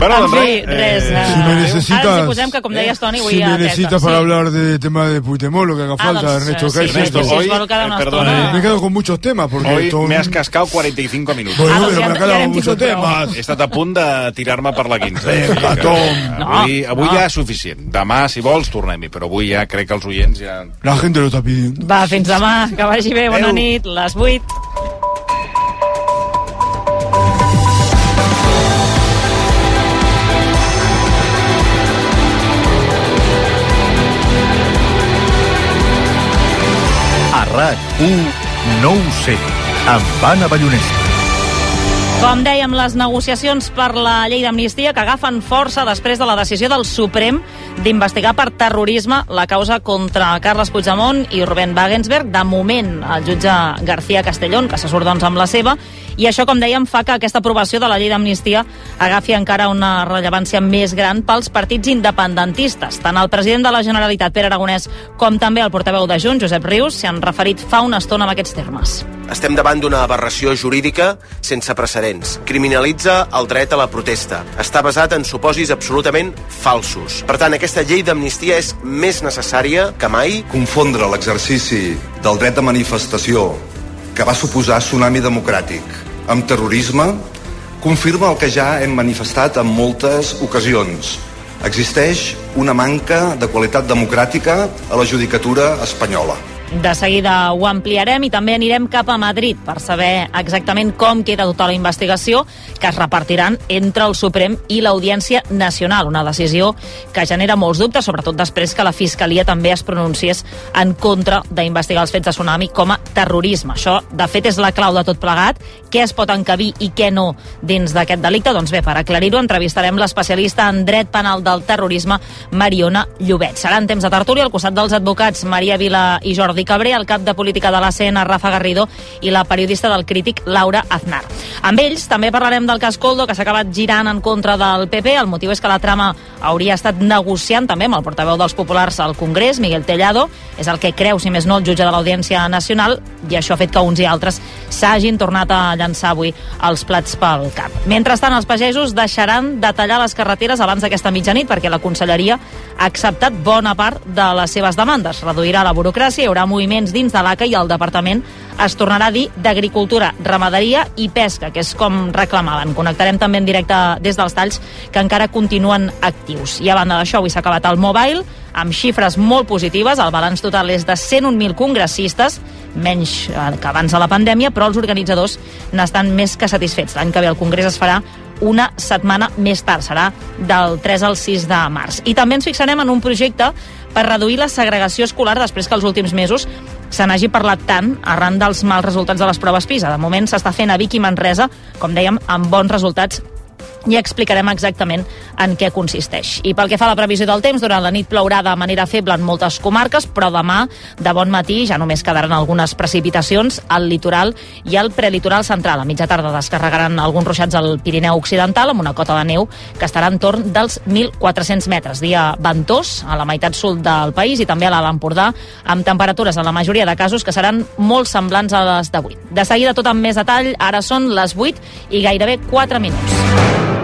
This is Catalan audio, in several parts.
Bueno, En fi, res. eh, eh, si me necesitas- Ara ens hi posem, que com deies, Toni, avui Si ha me atès, necesitas sí. para hablar de tema de Puigdemont, lo que haga Ah, falta, doncs, Ernesto eh, sí. Ernesto, hoy, eh, perdona, estona... Me he quedado con muchos temas, porque Hoy me has cascado 45 minutos. Bueno, Ah, doncs pero ja- me ha quedado con muchos temas. He estat a punt de tirar-me per la 15. Vinga, Que- Tom. Avui, avui no. ja és suficient. Demà, si vols, tornem-hi. Però avui ja crec que els oients ja... La gente lo está pidiendo. Va, fins demà, que vagi bé, bona nit, les 8. RAC1 no ho sé, amb Anna Ballonesta. Com dèiem, les negociacions per la llei d'amnistia que agafen força després de la decisió del Suprem d'investigar per terrorisme la causa contra Carles Puigdemont i Rubén Wagensberg. De moment, el jutge García Castellón, que se surt doncs amb la seva, i això, com dèiem, fa que aquesta aprovació de la llei d'amnistia agafi encara una rellevància més gran pels partits independentistes. Tant el president de la Generalitat, Pere Aragonès, com també el portaveu de Junts, Josep Rius, s'hi han referit fa una estona amb aquests termes. Estem davant d'una aberració jurídica sense precedents. Criminalitza el dret a la protesta. Està basat en supòsits absolutament falsos. Per tant, aquesta llei d'amnistia és més necessària que mai confondre l'exercici del dret de manifestació que va suposar tsunami democràtic amb terrorisme confirma el que ja hem manifestat en moltes ocasions. Existeix una manca de qualitat democràtica a la judicatura espanyola. De seguida ho ampliarem i també anirem cap a Madrid per saber exactament com queda tota la investigació que es repartiran entre el Suprem i l'Audiència Nacional. Una decisió que genera molts dubtes, sobretot després que la Fiscalia també es pronunciés en contra d'investigar els fets de Tsunami com a terrorisme. Això, de fet, és la clau de tot plegat. Què es pot encabir i què no dins d'aquest delicte? Doncs bé, per aclarir-ho, entrevistarem l'especialista en dret penal del terrorisme, Mariona Llobet. Serà en temps de tertúlia al costat dels advocats Maria Vila i Jordi Cabré, el cap de política de l'ACN, Rafa Garrido, i la periodista del crític, Laura Aznar. Amb ells també parlarem del cas Coldo, que s'ha acabat girant en contra del PP. El motiu és que la trama hauria estat negociant també amb el portaveu dels populars al Congrés, Miguel Tellado. És el que creu, si més no, el jutge de l'Audiència Nacional, i això ha fet que uns i altres s'hagin tornat a llançar avui els plats pel cap. Mentrestant, els pagesos deixaran de tallar les carreteres abans d'aquesta mitjanit perquè la Conselleria ha acceptat bona part de les seves demandes. Reduirà la burocràcia, hi haurà moviments dins de l'ACA i el departament es tornarà a dir d'agricultura, ramaderia i pesca, que és com reclamaven. Connectarem també en directe des dels talls que encara continuen actius. I a banda d'això, avui s'ha acabat el Mobile, amb xifres molt positives. El balanç total és de 101.000 congressistes, menys eh, que abans de la pandèmia, però els organitzadors n'estan més que satisfets. L'any que ve el Congrés es farà una setmana més tard, serà del 3 al 6 de març. I també ens fixarem en un projecte per reduir la segregació escolar després que els últims mesos se n'hagi parlat tant arran dels mals resultats de les proves PISA. De moment s'està fent a Vic i Manresa, com dèiem, amb bons resultats i explicarem exactament en què consisteix. I pel que fa a la previsió del temps, durant la nit plourà de manera feble en moltes comarques, però demà, de bon matí, ja només quedaran algunes precipitacions al litoral i al prelitoral central. A mitja tarda descarregaran alguns ruixats al Pirineu Occidental amb una cota de neu que estarà entorn dels 1.400 metres. Dia ventós a la meitat sud del país i també a l'Alt Empordà, amb temperatures en la majoria de casos que seran molt semblants a les d'avui. De seguida, tot amb més detall, ara són les 8 i gairebé 4 minuts.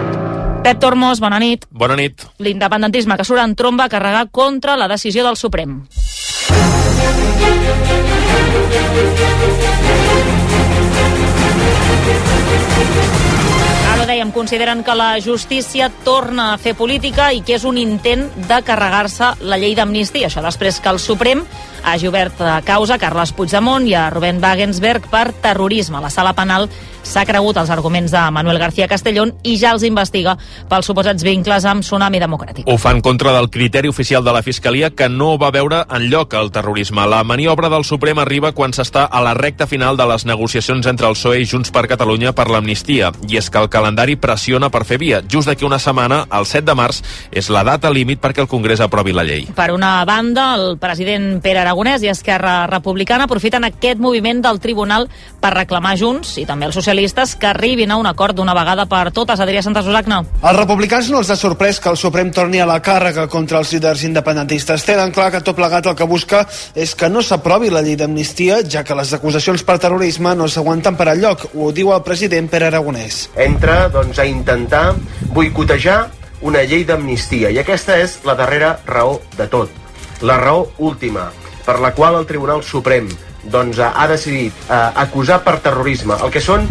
Pep Tormos, bona nit. Bona nit. L'independentisme que surt en tromba a carregar contra la decisió del Suprem. Ara dèiem, consideren que la justícia torna a fer política i que és un intent de carregar-se la llei d'amnistia. Això després que el Suprem hagi obert a causa a Carles Puigdemont i a Rubén Wagensberg per terrorisme. La sala penal s'ha cregut els arguments de Manuel García Castellón i ja els investiga pels suposats vincles amb Tsunami Democràtic. Ho fa en contra del criteri oficial de la Fiscalia que no va veure en lloc el terrorisme. La maniobra del Suprem arriba quan s'està a la recta final de les negociacions entre el PSOE i Junts per Catalunya per l'amnistia. I és que el calendari pressiona per fer via. Just d'aquí una setmana, el 7 de març, és la data límit perquè el Congrés aprovi la llei. Per una banda, el president Pere Aragonès i Esquerra Republicana aprofiten aquest moviment del Tribunal per reclamar Junts i també els socialistes que arribin a un acord d'una vegada per totes. Adrià Santos Usacna. Els republicans no els ha sorprès que el Suprem torni a la càrrega contra els líders independentistes. Tenen clar que tot plegat el que busca és que no s'aprovi la llei d'amnistia, ja que les acusacions per terrorisme no s'aguanten per enlloc. Ho diu el president Pere Aragonès. Entra doncs, a intentar boicotejar una llei d'amnistia i aquesta és la darrera raó de tot. La raó última per la qual el Tribunal Suprem doncs, ha decidit eh, acusar per terrorisme el que són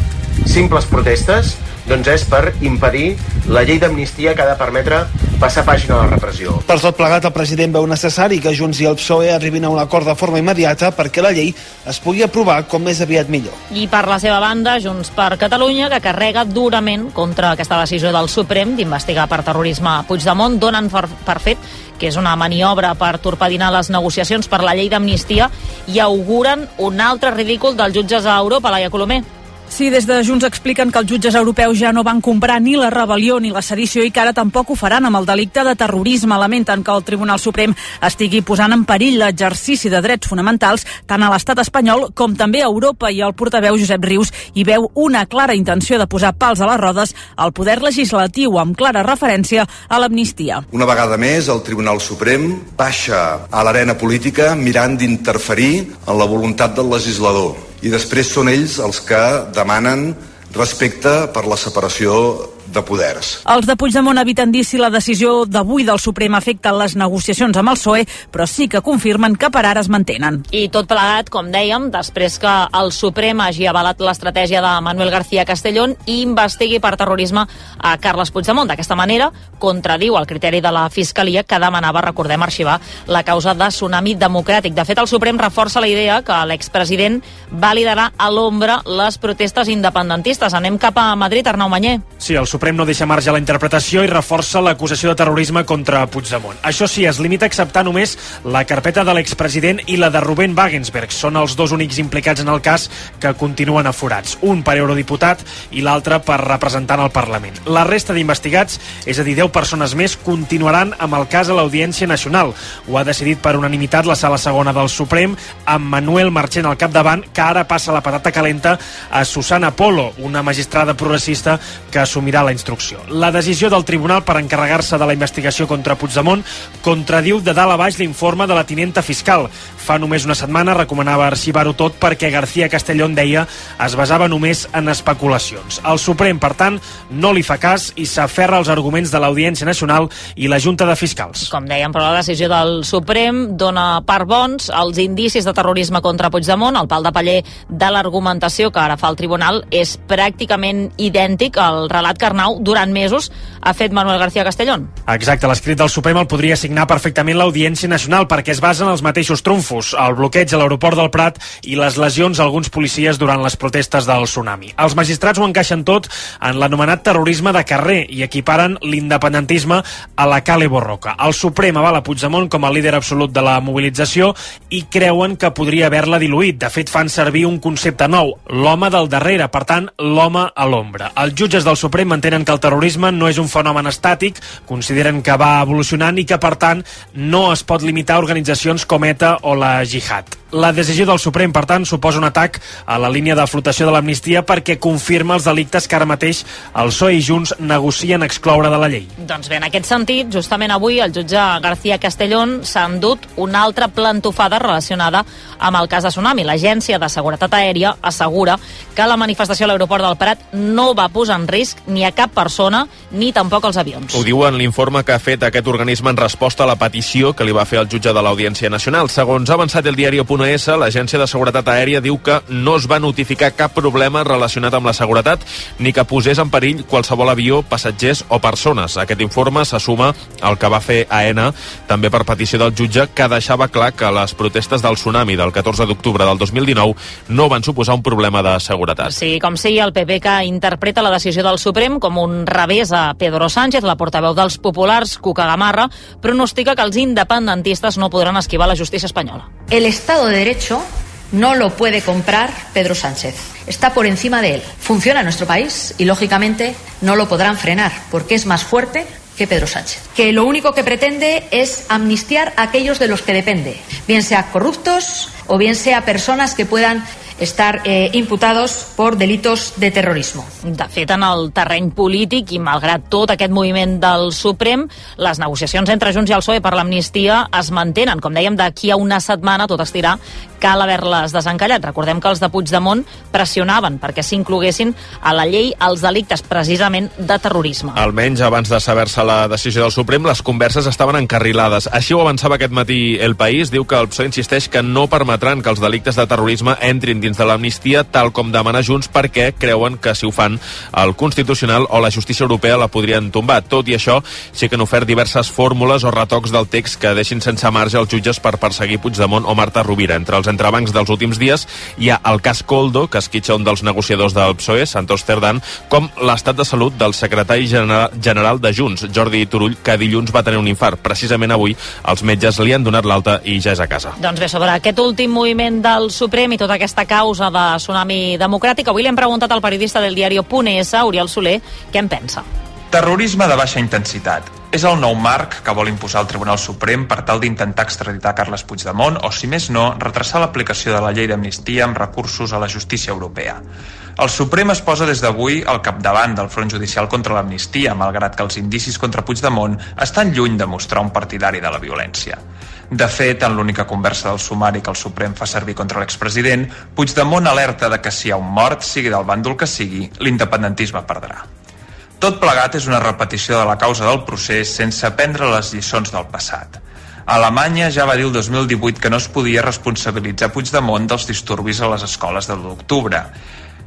simples protestes doncs és per impedir la llei d'amnistia que ha de permetre passar pàgina a la repressió. Per tot plegat, el president veu necessari que Junts i el PSOE arribin a un acord de forma immediata perquè la llei es pugui aprovar com més aviat millor. I per la seva banda, Junts per Catalunya, que carrega durament contra aquesta decisió del Suprem d'investigar per terrorisme a Puigdemont, donen per, per fet que és una maniobra per torpedinar les negociacions per la llei d'amnistia i auguren un altre ridícul dels jutges a Europa, Laia Colomer. Sí, des de Junts expliquen que els jutges europeus ja no van comprar ni la rebel·lió ni la sedició i que ara tampoc ho faran amb el delicte de terrorisme. Lamenten que el Tribunal Suprem estigui posant en perill l'exercici de drets fonamentals tant a l'estat espanyol com també a Europa i el portaveu Josep Rius hi veu una clara intenció de posar pals a les rodes al poder legislatiu amb clara referència a l'amnistia. Una vegada més, el Tribunal Suprem baixa a l'arena política mirant d'interferir en la voluntat del legislador i després són ells els que demanen respecte per la separació de poders. Els de Puigdemont eviten dir si la decisió d'avui del Suprem afecta les negociacions amb el PSOE, però sí que confirmen que per ara es mantenen. I tot plegat, com dèiem, després que el Suprem hagi avalat l'estratègia de Manuel García Castellón i investigui per terrorisme a Carles Puigdemont. D'aquesta manera, contradiu el criteri de la Fiscalia que demanava, recordem, arxivar la causa de tsunami democràtic. De fet, el Suprem reforça la idea que l'expresident va liderar a l'ombra les protestes independentistes. Anem cap a Madrid, Arnau Manyer. Sí, el Suprem no deixa marge a la interpretació i reforça l'acusació de terrorisme contra Puigdemont. Això sí, es limita a acceptar només la carpeta de l'expresident i la de Rubén Wagensberg. Són els dos únics implicats en el cas que continuen aforats. Un per eurodiputat i l'altre per representant al Parlament. La resta d'investigats, és a dir, 10 persones més, continuaran amb el cas a l'Audiència Nacional. Ho ha decidit per unanimitat la sala segona del Suprem, amb Manuel Marchena al capdavant, que ara passa la patata calenta a Susana Polo, una magistrada progressista que assumirà la instrucció. La decisió del tribunal per encarregar-se de la investigació contra Puigdemont contradiu de dalt a baix l'informe de la tinenta fiscal. Fa només una setmana recomanava arxivar-ho tot perquè García Castellón deia es basava només en especulacions. El Suprem, per tant, no li fa cas i s'aferra als arguments de l'Audiència Nacional i la Junta de Fiscals. Com dèiem, però la decisió del Suprem dona per bons els indicis de terrorisme contra Puigdemont. El pal de paller de l'argumentació que ara fa el tribunal és pràcticament idèntic al relat que Arnau durant mesos ha fet Manuel García Castellón. Exacte, l'escrit del Suprem el podria signar perfectament l'Audiència Nacional perquè es basa en els mateixos trumfos, el bloqueig a l'aeroport del Prat i les lesions a alguns policies durant les protestes del tsunami. Els magistrats ho encaixen tot en l'anomenat terrorisme de carrer i equiparen l'independentisme a la Cale Borroca. El Suprem avala Puigdemont com a líder absolut de la mobilització i creuen que podria haver-la diluït. De fet, fan servir un concepte nou, l'home del darrere, per tant, l'home a l'ombra. Els jutges del Suprem mantenen que el terrorisme no és un fenomen estàtic, consideren que va evolucionant i que, per tant, no es pot limitar a organitzacions com ETA o la Jihad. La decisió del Suprem, per tant, suposa un atac a la línia de flotació de l'amnistia perquè confirma els delictes que ara mateix el PSOE i Junts negocien excloure de la llei. Doncs bé, en aquest sentit, justament avui el jutge García Castellón s'ha endut una altra plantofada relacionada amb el cas de Tsunami. L'Agència de Seguretat Aèria assegura que la manifestació a l'aeroport del Prat no va posar en risc ni a cap persona ni tampoc els avions. Ho diu en l'informe que ha fet aquest organisme en resposta a la petició que li va fer el jutge de l'Audiència Nacional. Segons ha avançat el diari.es, l'Agència de Seguretat Aèria diu que no es va notificar cap problema relacionat amb la seguretat ni que posés en perill qualsevol avió, passatgers o persones. Aquest informe s'assuma al que va fer AENA, també per petició del jutge, que deixava clar que les protestes del tsunami del 14 d'octubre del 2019 no van suposar un problema de seguretat. Sí, com sigui, el PP que interpreta la decisió del Suprem com un revés a Pedro Sánchez, la portaveu dels populars, Cuca Gamarra, pronostica que els independentistes no podran esquivar la justícia espanyola. El Estado de Derecho no lo puede comprar Pedro Sánchez. Está por encima de él. Funciona en nuestro país y, lógicamente, no lo podrán frenar porque es más fuerte que Pedro Sánchez, que lo único que pretende es amnistiar a aquellos de los que depende, bien sea corruptos o bien sea personas que puedan estar eh, imputados por delitos de terrorismo. De fet, en el terreny polític i malgrat tot aquest moviment del Suprem, les negociacions entre Junts i el PSOE per l'amnistia es mantenen. Com dèiem, d'aquí a una setmana tot estirà cal haver-les desencallat. Recordem que els de Puigdemont pressionaven perquè s'incloguessin a la llei els delictes precisament de terrorisme. Almenys abans de saber-se la decisió del Suprem, les converses estaven encarrilades. Així ho avançava aquest matí El País. Diu que el PSOE insisteix que no permetran que els delictes de terrorisme entrin dins de l'amnistia, tal com demana Junts, perquè creuen que si ho fan el Constitucional o la justícia europea la podrien tombar. Tot i això, sí que han ofert diverses fórmules o retocs del text que deixin sense marge els jutges per perseguir Puigdemont o Marta Rovira. Entre els entrebancs dels últims dies hi ha el cas Coldo, que esquitxa un dels negociadors del PSOE, Santos Cerdán, com l'estat de salut del secretari general de Junts, Jordi Turull, que dilluns va tenir un infart. Precisament avui els metges li han donat l'alta i ja és a casa. Doncs bé, sobre aquest últim moviment del Suprem i tota aquesta causa de tsunami democràtic, avui li hem preguntat al periodista del diari Punes, Oriol Soler, què en pensa. Terrorisme de baixa intensitat. És el nou marc que vol imposar el Tribunal Suprem per tal d'intentar extraditar Carles Puigdemont o, si més no, retrasar l'aplicació de la llei d'amnistia amb recursos a la justícia europea. El Suprem es posa des d'avui al capdavant del front judicial contra l'amnistia, malgrat que els indicis contra Puigdemont estan lluny de mostrar un partidari de la violència. De fet, en l'única conversa del sumari que el Suprem fa servir contra l'expresident, Puigdemont alerta de que si hi ha un mort, sigui del bàndol que sigui, l'independentisme perdrà. Tot plegat és una repetició de la causa del procés sense prendre les lliçons del passat. Alemanya ja va dir el 2018 que no es podia responsabilitzar Puigdemont dels disturbis a les escoles de l'octubre.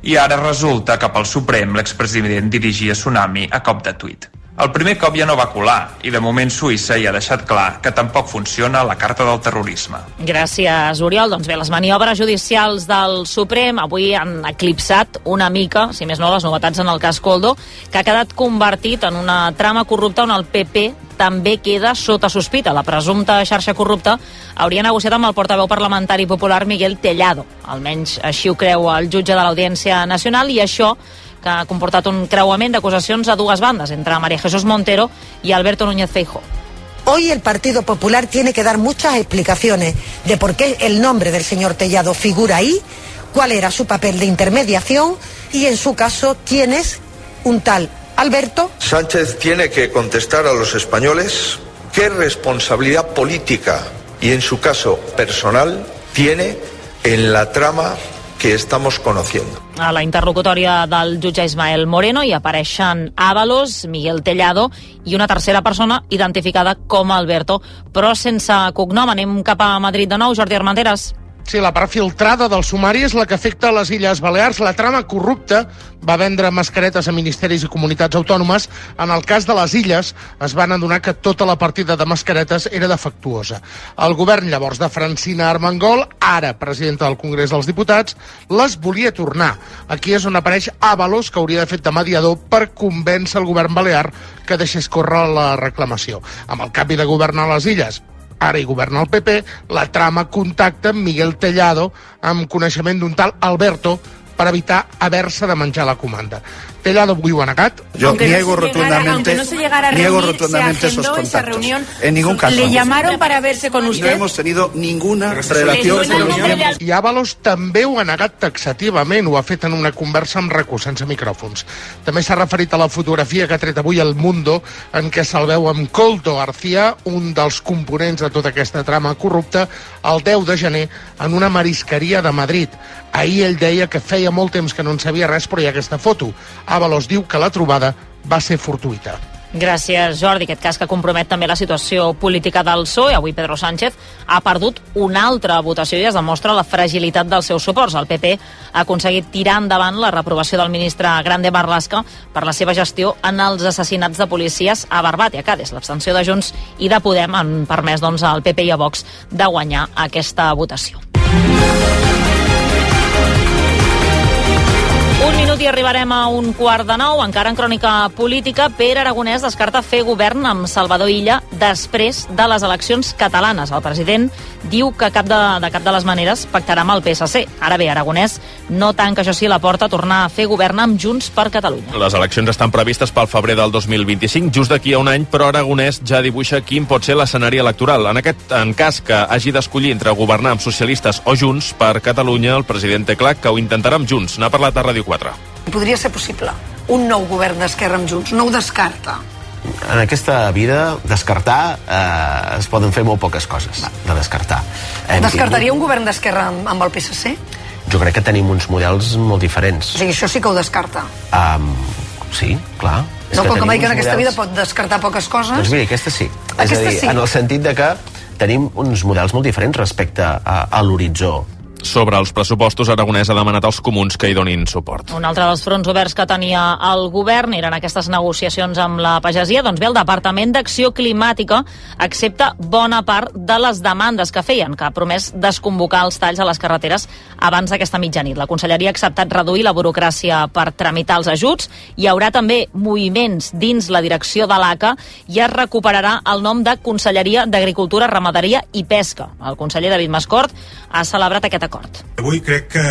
I ara resulta que pel Suprem l'expresident dirigia Tsunami a cop de tuit. El primer cop ja no va colar i de moment Suïssa ja ha deixat clar que tampoc funciona la carta del terrorisme. Gràcies, Oriol. Doncs bé, les maniobres judicials del Suprem avui han eclipsat una mica, si més no, les novetats en el cas Coldo, que ha quedat convertit en una trama corrupta on el PP també queda sota sospita. La presumpta xarxa corrupta hauria negociat amb el portaveu parlamentari popular Miguel Tellado. Almenys així ho creu el jutge de l'Audiència Nacional i això que ha comportat un creuament d'acusacions a dues bandes, entre María Jesús Montero y Alberto Núñez Feijóo. Hoy el Partido Popular tiene que dar muchas explicaciones de por qué el nombre del señor Tellado figura ahí, cuál era su papel de intermediación y, en su caso, quién es un tal Alberto. Sánchez tiene que contestar a los españoles qué responsabilidad política y, en su caso, personal tiene en la trama que estamos conociendo. A la interlocutòria del jutge Ismael Moreno hi apareixen Ábalos, Miguel Tellado i una tercera persona identificada com Alberto, però sense cognom. Anem cap a Madrid de nou, Jordi Armenteres. Sí, la part filtrada del sumari és la que afecta a les Illes Balears. La trama corrupta va vendre mascaretes a ministeris i comunitats autònomes. En el cas de les Illes es van adonar que tota la partida de mascaretes era defectuosa. El govern llavors de Francina Armengol, ara presidenta del Congrés dels Diputats, les volia tornar. Aquí és on apareix Avalos, que hauria de fet de mediador per convèncer el govern balear que deixés córrer la reclamació. Amb el canvi de governar les Illes, ara hi governa el PP, la trama contacta amb Miguel Tellado amb coneixement d'un tal Alberto per evitar haver-se de menjar la comanda. Tellado avui ho ha negat. Yo niego no rotundamente, no se llegara a niego reunir, rotundamente se esos contactos. reunión. En ningún caso. ¿Le llamaron para verse con No usted? hemos tenido ninguna suena con el los nombre de miembros. I Ábalos també ho ha negat taxativament, ho ha fet en una conversa amb RAC1 sense micròfons. També s'ha referit a la fotografia que ha tret avui el Mundo, en què se'l veu amb Coldo García, un dels components de tota aquesta trama corrupta, el 10 de gener en una marisqueria de Madrid. Ahir ell deia que feia molt temps que no en sabia res, però hi ha aquesta foto. Ábalos diu que la trobada va ser fortuita. Gràcies, Jordi. Aquest cas que compromet també la situació política del PSOE. Avui Pedro Sánchez ha perdut una altra votació i es demostra la fragilitat dels seus suports. El PP ha aconseguit tirar endavant la reprovació del ministre Grande Marlaska per la seva gestió en els assassinats de policies a Barbat i a Cádiz. L'abstenció de Junts i de Podem han permès doncs, al PP i a Vox de guanyar aquesta votació. Un minut i arribarem a un quart de nou. Encara en crònica política, Pere Aragonès descarta fer govern amb Salvador Illa després de les eleccions catalanes. El president diu que cap de, de cap de les maneres pactarà amb el PSC. Ara bé, Aragonès no tanca, això sí, la porta a tornar a fer govern amb Junts per Catalunya. Les eleccions estan previstes pel febrer del 2025, just d'aquí a un any, però Aragonès ja dibuixa quin pot ser l'escenari electoral. En aquest en cas que hagi d'escollir entre governar amb socialistes o Junts per Catalunya, el president té clar que ho intentarà amb Junts. N'ha parlat a Ràdio 4. Podria ser possible un nou govern d'Esquerra amb Junts, no ho descarta. En aquesta vida, descartar, eh, es poden fer molt poques coses, de descartar. Hem Descartaria un govern d'Esquerra amb, amb el PSC? tingut- Jo crec que tenim uns models molt diferents. O sigui, això sí que ho descarta. Um, sí, clar. És No, com que mai que en aquesta vida models- pot descartar poques coses. Doncs mira, aquesta sí. Aquesta és a dir, sí. en el sentit de que tenim uns models molt diferents respecte a, a l'horitzó. Sobre els pressupostos, Aragonès ha demanat als comuns que hi donin suport. Un altre dels fronts oberts que tenia el govern eren aquestes negociacions amb la pagesia. Doncs bé, el Departament d'Acció Climàtica accepta bona part de les demandes que feien, que ha promès desconvocar els talls a les carreteres abans d'aquesta mitjanit. La Conselleria ha acceptat reduir la burocràcia per tramitar els ajuts. Hi haurà també moviments dins la direcció de l'ACA i es recuperarà el nom de Conselleria d'Agricultura, Ramaderia i Pesca. El conseller David Mascort ha celebrat aquest acord. Avui crec que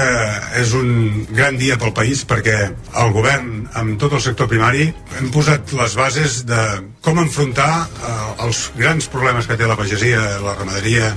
és un gran dia pel país perquè el govern, amb tot el sector primari, hem posat les bases de com enfrontar eh, els grans problemes que té la pagesia, la ramaderia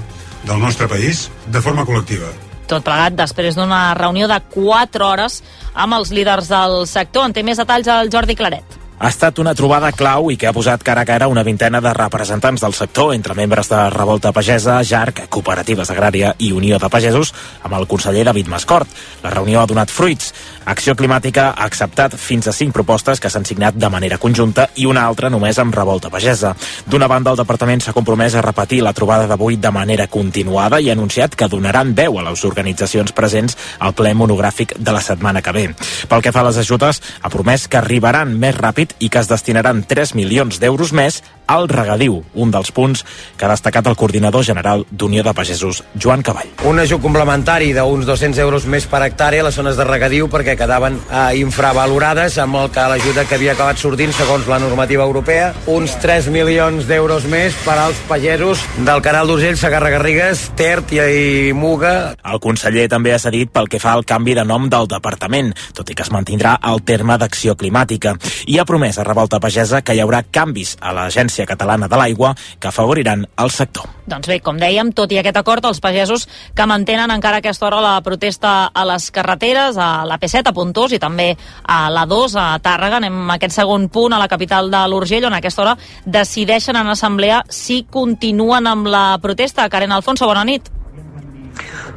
del nostre país de forma col·lectiva. Tot plegat després d'una reunió de 4 hores amb els líders del sector. En té més detalls el Jordi Claret. Ha estat una trobada clau i que ha posat cara a cara una vintena de representants del sector, entre membres de Revolta Pagesa, JARC, Cooperatives Agrària i Unió de Pagesos, amb el conseller David Mascort. La reunió ha donat fruits. Acció Climàtica ha acceptat fins a cinc propostes que s'han signat de manera conjunta i una altra només amb Revolta Pagesa. D'una banda, el departament s'ha compromès a repetir la trobada d'avui de manera continuada i ha anunciat que donaran veu a les organitzacions presents al ple monogràfic de la setmana que ve. Pel que fa a les ajudes, ha promès que arribaran més ràpid i que es destinaran 3 milions d'euros més al regadiu, un dels punts que ha destacat el coordinador general d'Unió de Pagesos, Joan Cavall. Un ajut complementari d'uns 200 euros més per hectàrea a les zones de regadiu perquè quedaven eh, infravalorades amb el que l'ajuda que havia acabat sortint segons la normativa europea. Uns 3 milions d'euros més per als pagesos del Canal d'Urgell, Sagarra Garrigues, Tert i, Muga. El conseller també ha cedit pel que fa al canvi de nom del departament, tot i que es mantindrà el terme d'acció climàtica. I ha promès a Revolta Pagesa que hi haurà canvis a l'Agència Catalana de l'Aigua que afavoriran el sector. Doncs bé, com dèiem, tot i aquest acord, els pagesos que mantenen encara a aquesta hora la protesta a les carreteres, a la P7, a Pontós i també a la 2, a Tàrrega. Anem a aquest segon punt, a la capital de l'Urgell, on a aquesta hora decideixen en assemblea si continuen amb la protesta. Karen Alfonso, bona nit.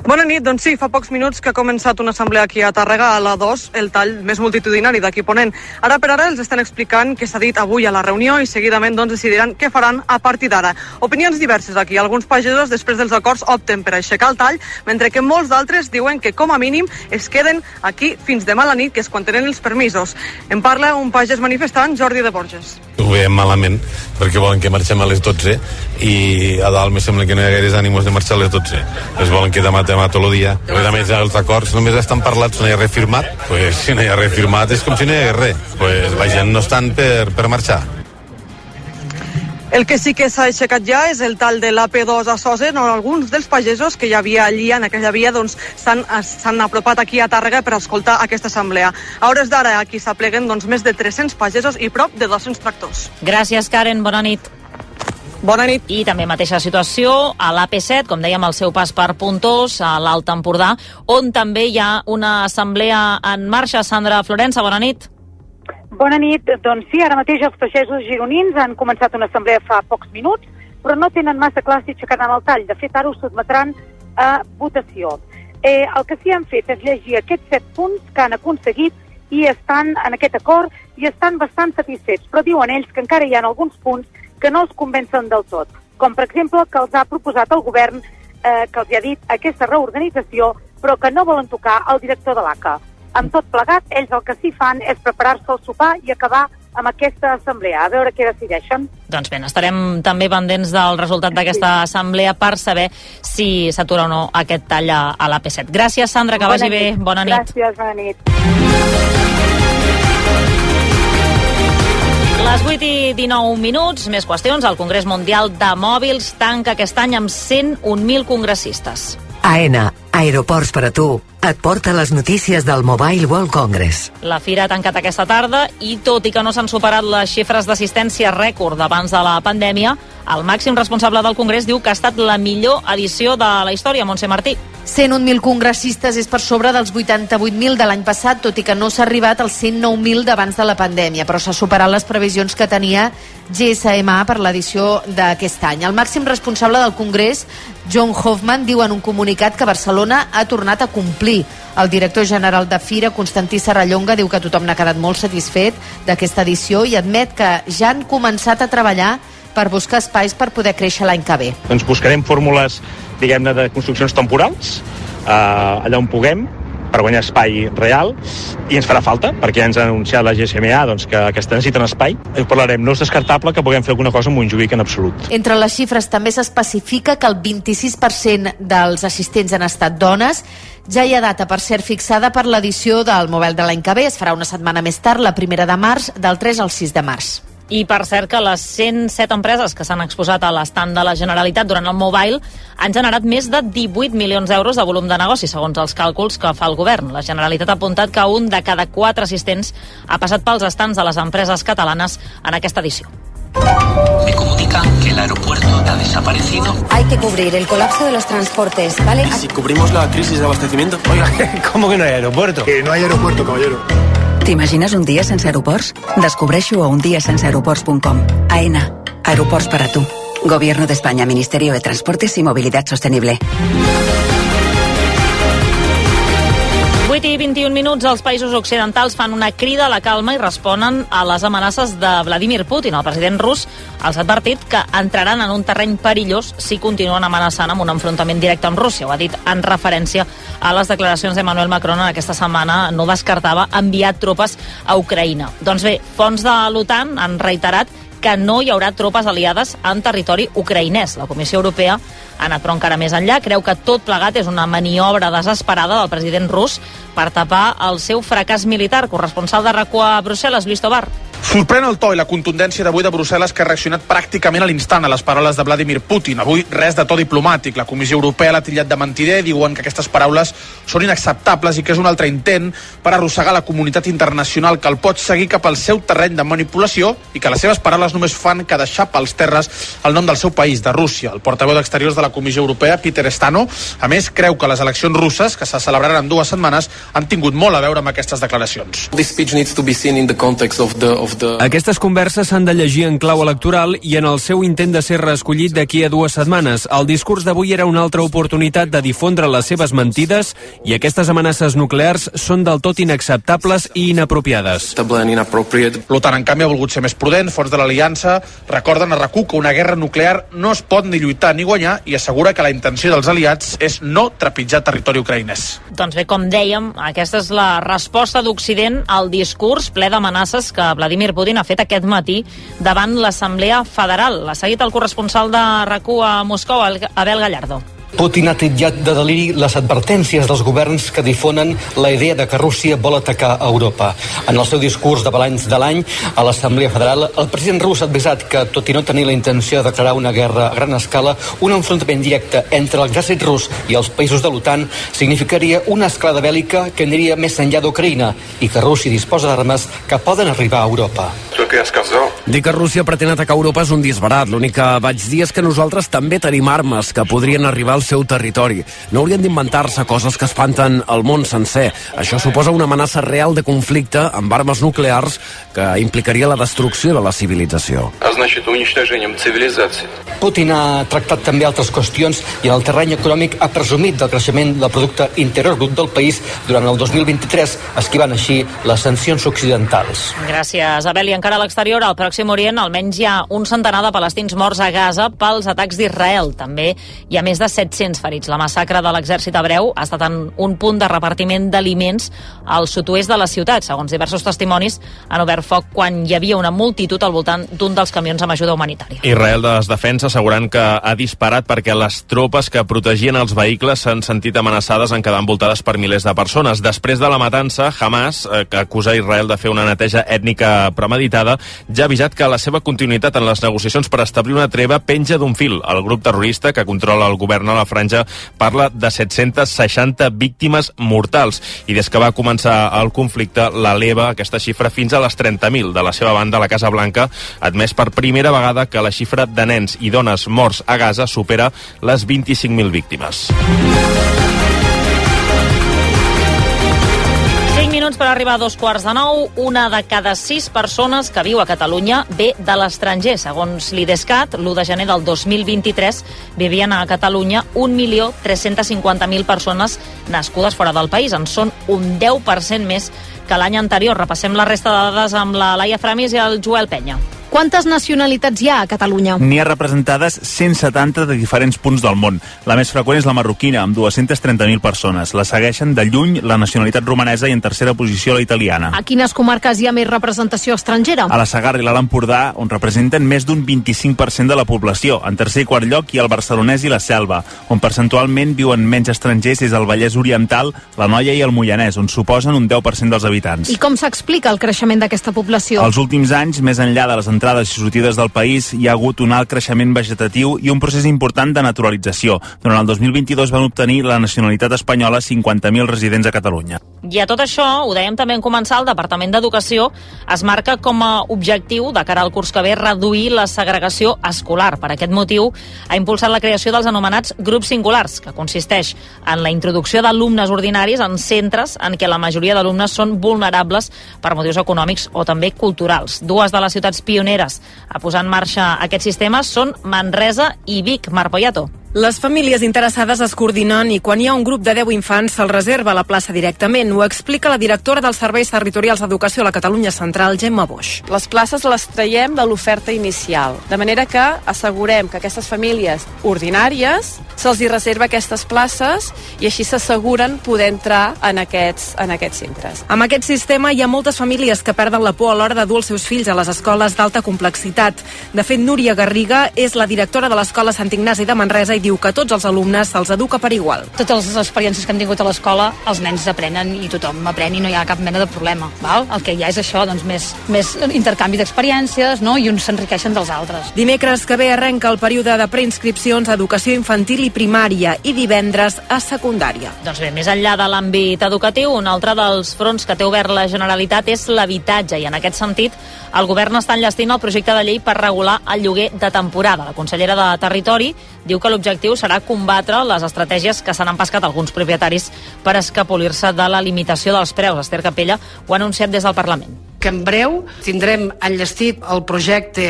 Bona nit, doncs sí, fa pocs minuts que ha començat una assemblea aquí a Tàrrega, a la 2, el tall més multitudinari d'aquí Ponent. Ara per ara els estan explicant què s'ha dit avui a la reunió i seguidament doncs, decidiran què faran a partir d'ara. Opinions diverses aquí. Alguns pagesos després dels acords opten per aixecar el tall, mentre que molts d'altres diuen que com a mínim es queden aquí fins demà a la nit, que és quan tenen els permisos. En parla un pagès manifestant, Jordi de Borges. Ho veiem malament perquè volen que marxem a les 12 i a dalt me sembla que no hi ha gaires ànims de marxar a les 12. Es volen que demà demà tot el dia. A més a més, els acords només estan parlats, no hi ha res firmat. Pues, si no hi ha res firmat és com si no hi hagués res. Pues, la gent no estan per, per marxar. El que sí que s'ha aixecat ja és el tall de l'AP2 a Sosen, on alguns dels pagesos que hi havia allí en aquella via doncs, s'han s'han apropat aquí a Tàrrega per escoltar aquesta assemblea. A hores d'ara aquí s'apleguen doncs, més de 300 pagesos i prop de 200 tractors. Gràcies, Karen. Bona nit. Bona nit. I també mateixa situació a l'AP7, com dèiem, al seu pas per Puntós, a l'Alt Empordà, on també hi ha una assemblea en marxa. Sandra Florença, bona nit. Bona nit. Doncs sí, ara mateix els pagesos gironins han començat una assemblea fa pocs minuts, però no tenen massa clar si aixecaran el tall. De fet, ara ho sotmetran a votació. Eh, el que sí han fet és llegir aquests set punts que han aconseguit i estan en aquest acord i estan bastant satisfets, però diuen ells que encara hi ha alguns punts que no els convencen del tot, com per exemple que els ha proposat el govern eh, que els ha dit aquesta reorganització, però que no volen tocar el director de l'ACA. Amb tot plegat, ells el que sí fan és preparar-se al sopar i acabar amb aquesta assemblea, a veure què decideixen. Doncs bé, estarem també pendents del resultat d'aquesta assemblea per saber si s'atura o no aquest tall a, a l'AP7. Gràcies, Sandra, que Bona vagi bé. nit. Bona nit. Gràcies, bona nit. Les 8 i 19 minuts, més qüestions. El Congrés Mundial de Mòbils tanca aquest any amb 101.000 congressistes. AENA, Aeroports per a tu, et porta les notícies del Mobile World Congress. La fira ha tancat aquesta tarda i, tot i que no s'han superat les xifres d'assistència rècord abans de la pandèmia, el màxim responsable del Congrés diu que ha estat la millor edició de la història, Montse Martí. 101.000 congressistes és per sobre dels 88.000 de l'any passat, tot i que no s'ha arribat als 109.000 d'abans de la pandèmia, però s'ha superat les previsions que tenia GSMA per l'edició d'aquest any. El màxim responsable del Congrés, John Hoffman, diu en un comunicat que Barcelona ha tornat a complir. El director general de Fira, Constantí Serrallonga, diu que tothom n'ha quedat molt satisfet d'aquesta edició i admet que ja han començat a treballar per buscar espais per poder créixer l'any que ve. Doncs buscarem fórmules, diguem-ne, de construccions temporals, eh, allà on puguem, per guanyar espai real i ens farà falta, perquè ja ens ha anunciat la GSMA doncs, que, que es necessiten espai. I parlarem, no és descartable que puguem fer alguna cosa amb Montjuïc en absolut. Entre les xifres també s'especifica que el 26% dels assistents han estat dones. Ja hi ha data, per cert, fixada per l'edició del Mobile de l'any que ve. Es farà una setmana més tard, la primera de març, del 3 al 6 de març. I per cert que les 107 empreses que s'han exposat a l'estand de la Generalitat durant el Mobile han generat més de 18 milions d'euros de volum de negoci, segons els càlculs que fa el govern. La Generalitat ha apuntat que un de cada quatre assistents ha passat pels estants de les empreses catalanes en aquesta edició. Me comunican que el aeropuerto ha desaparecido. Hay que cubrir el colapso de los transportes, ¿vale? ¿Y si cubrimos la crisis de abastecimiento? Oiga, ¿cómo que no hay aeropuerto? Que no hay aeropuerto, caballero. T'imagines un dia sense aeroports? Descobreixo a undiasenseaeroports.com. AENA. Aeroports para tu. Gobierno de España, Ministerio de Transportes y Movilidad Sostenible. I 21 minuts, els països occidentals fan una crida a la calma i responen a les amenaces de Vladimir Putin. El president rus els ha advertit que entraran en un terreny perillós si continuen amenaçant amb un enfrontament directe amb Rússia. Ho ha dit en referència a les declaracions d'Emmanuel Macron en aquesta setmana no descartava enviar tropes a Ucraïna. Doncs bé, fons de l'OTAN han reiterat que no hi haurà tropes aliades en territori ucraïnès. La Comissió Europea anat però encara més enllà. Creu que tot plegat és una maniobra desesperada del president rus per tapar el seu fracàs militar. Corresponsal de RACU a Brussel·les, Lluís Tobar. Sorprèn el to i la contundència d'avui de Brussel·les que ha reaccionat pràcticament a l'instant a les paraules de Vladimir Putin. Avui res de to diplomàtic. La Comissió Europea l'ha tillat de mentider, diuen que aquestes paraules són inacceptables i que és un altre intent per arrossegar la comunitat internacional que el pot seguir cap al seu terreny de manipulació i que les seves paraules només fan que deixar pels terres el nom del seu país, de Rússia. El portaveu d'Exteriors de la Comissió Europea, Peter Stano, a més, creu que les eleccions russes, que se celebraran en dues setmanes, han tingut molt a veure amb aquestes declaracions. Aquestes converses s'han de llegir en clau electoral i en el seu intent de ser reescollit d'aquí a dues setmanes. El discurs d'avui era una altra oportunitat de difondre les seves mentides i aquestes amenaces nuclears són del tot inacceptables i inapropiades. L'OTAN, en canvi, ha volgut ser més prudent. Fons de l'Aliança recorden a RAC1 que una guerra nuclear no es pot ni lluitar ni guanyar i assegura que la intenció dels aliats és no trepitjar territori ucraïnès. Doncs bé, com dèiem, aquesta és la resposta d'Occident al discurs ple d'amenaces que Vladimir Putin ha fet aquest matí davant l'Assemblea Federal. L'ha seguit el corresponsal de rac a Moscou, Abel Gallardo. Putin ha titllat de deliri les advertències dels governs que difonen la idea de que Rússia vol atacar a Europa. En el seu discurs de balanç de l'any a l'Assemblea Federal, el president rus ha advisat que, tot i no tenir la intenció de declarar una guerra a gran escala, un enfrontament directe entre l'exèrcit rus i els països de l'OTAN significaria una esclada bèl·lica que aniria més enllà d'Ucraïna i que Rússia disposa d'armes que poden arribar a Europa. Dir que Rússia pretén atacar Europa és un disbarat. L'únic que vaig dir és que nosaltres també tenim armes que podrien arribar al seu territori. No haurien d'inventar-se coses que espanten el món sencer. Això suposa una amenaça real de conflicte amb armes nuclears que implicaria la destrucció de la civilització. Putin ha tractat també altres qüestions i en el terreny econòmic ha presumit del creixement del producte interior brut del país durant el 2023, esquivant així les sancions occidentals. Gràcies, Abel. I encara a l'exterior, al Pròxim Orient, almenys hi ha un centenar de palestins morts a Gaza pels atacs d'Israel. També hi ha més de 700 ferits. La massacre de l'exèrcit hebreu ha estat en un punt de repartiment d'aliments al sud-oest de la ciutat. Segons diversos testimonis, han obert foc quan hi havia una multitud al voltant d'un dels camions amb ajuda humanitària. Israel de defensa assegurant que ha disparat perquè les tropes que protegien els vehicles s'han sentit amenaçades en quedar envoltades per milers de persones. Després de la matança, Hamas, eh, que acusa Israel de fer una neteja ètnica premeditada, ja ha avisat que la seva continuïtat en les negociacions per establir una treva penja d'un fil. El grup terrorista que controla el govern a la franja parla de 760 víctimes mortals i des que va començar el conflicte l'eleva aquesta xifra fins a les 30.000. De la seva banda, la Casa Blanca ha admès per primera vegada que la xifra de nens i dones morts a Gaza supera les 25.000 víctimes. Minuts per arribar a dos quarts de nou. Una de cada sis persones que viu a Catalunya ve de l'estranger. Segons l'IDESCAT, l'1 de gener del 2023 vivien a Catalunya 1.350.000 persones nascudes fora del país. En són un 10% més que l'any anterior. Repassem la resta de dades amb la Laia Framis i el Joel Penya. Quantes nacionalitats hi ha a Catalunya? N'hi ha representades 170 de diferents punts del món. La més freqüent és la marroquina, amb 230.000 persones. La segueixen de lluny la nacionalitat romanesa i en tercera posició la italiana. A quines comarques hi ha més representació estrangera? A la Sagarra i l'Alt Empordà, on representen més d'un 25% de la població. En tercer i quart lloc hi ha el barcelonès i la Selva, on percentualment viuen menys estrangers és el Vallès Oriental, la Noia i el Moianès, on suposen un 10% dels habitants. I com s'explica el creixement d'aquesta població? Els últims anys, més enllà de les entrades i sortides del país, hi ha hagut un alt creixement vegetatiu i un procés important de naturalització. Durant el 2022 van obtenir la nacionalitat espanyola 50.000 residents a Catalunya. I a tot això, ho dèiem també en començar, el Departament d'Educació es marca com a objectiu de cara al curs que ve reduir la segregació escolar. Per aquest motiu ha impulsat la creació dels anomenats grups singulars, que consisteix en la introducció d'alumnes ordinaris en centres en què la majoria d'alumnes són vulnerables per motius econòmics o també culturals. Dues de les ciutats pioneres a posar en marxa aquest sistema són Manresa i Vic. Marc Poyato. Les famílies interessades es coordinen i quan hi ha un grup de 10 infants se'ls reserva la plaça directament. Ho explica la directora dels Serveis Territorials d'Educació a la Catalunya Central, Gemma Boix. Les places les traiem de l'oferta inicial, de manera que assegurem que aquestes famílies ordinàries se'ls hi reserva aquestes places i així s'asseguren poder entrar en aquests, en aquests centres. Amb aquest sistema hi ha moltes famílies que perden la por a l'hora de dur els seus fills a les escoles d'alta complexitat. De fet, Núria Garriga és la directora de l'Escola Sant Ignasi de Manresa i diu que a tots els alumnes se'ls educa per igual. Totes les experiències que hem tingut a l'escola, els nens aprenen i tothom aprèn i no hi ha cap mena de problema. Val? El que hi ha és això, doncs, més, més intercanvi d'experiències no? i uns s'enriqueixen dels altres. Dimecres que ve arrenca el període de preinscripcions a educació infantil i primària i divendres a secundària. Doncs bé, més enllà de l'àmbit educatiu, un altre dels fronts que té obert la Generalitat és l'habitatge i en aquest sentit el govern està enllestint el projecte de llei per regular el lloguer de temporada. La consellera de Territori diu que l'objectiu serà combatre les estratègies que s'han empescat alguns propietaris per escapolir-se de la limitació dels preus. Esther Capella ho ha anunciat des del Parlament que en breu tindrem enllestit el projecte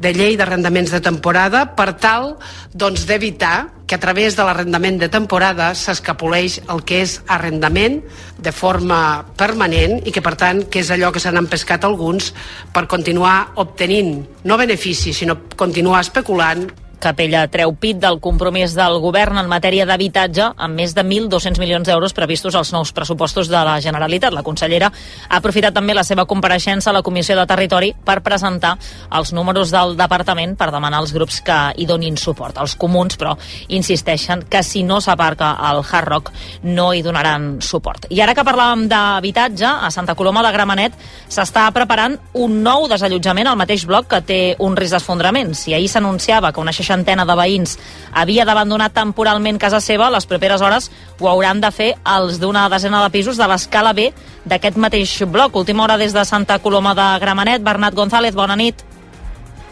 de llei d'arrendaments de temporada per tal doncs, d'evitar que a través de l'arrendament de temporada s'escapoleix el que és arrendament de forma permanent i que per tant que és allò que s'han empescat alguns per continuar obtenint no beneficis sinó continuar especulant Capella treu pit del compromís del govern en matèria d'habitatge amb més de 1.200 milions d'euros previstos als nous pressupostos de la Generalitat. La consellera ha aprofitat també la seva compareixença a la Comissió de Territori per presentar els números del departament per demanar als grups que hi donin suport. Els comuns, però, insisteixen que si no s'aparca el Hard Rock no hi donaran suport. I ara que parlàvem d'habitatge, a Santa Coloma de Gramenet s'està preparant un nou desallotjament al mateix bloc que té un risc d'esfondrament. Si ahir s'anunciava que una seixantena de veïns havia d'abandonar temporalment casa seva, les properes hores ho hauran de fer els d'una desena de pisos de l'escala B d'aquest mateix bloc. Última hora des de Santa Coloma de Gramenet. Bernat González, bona nit.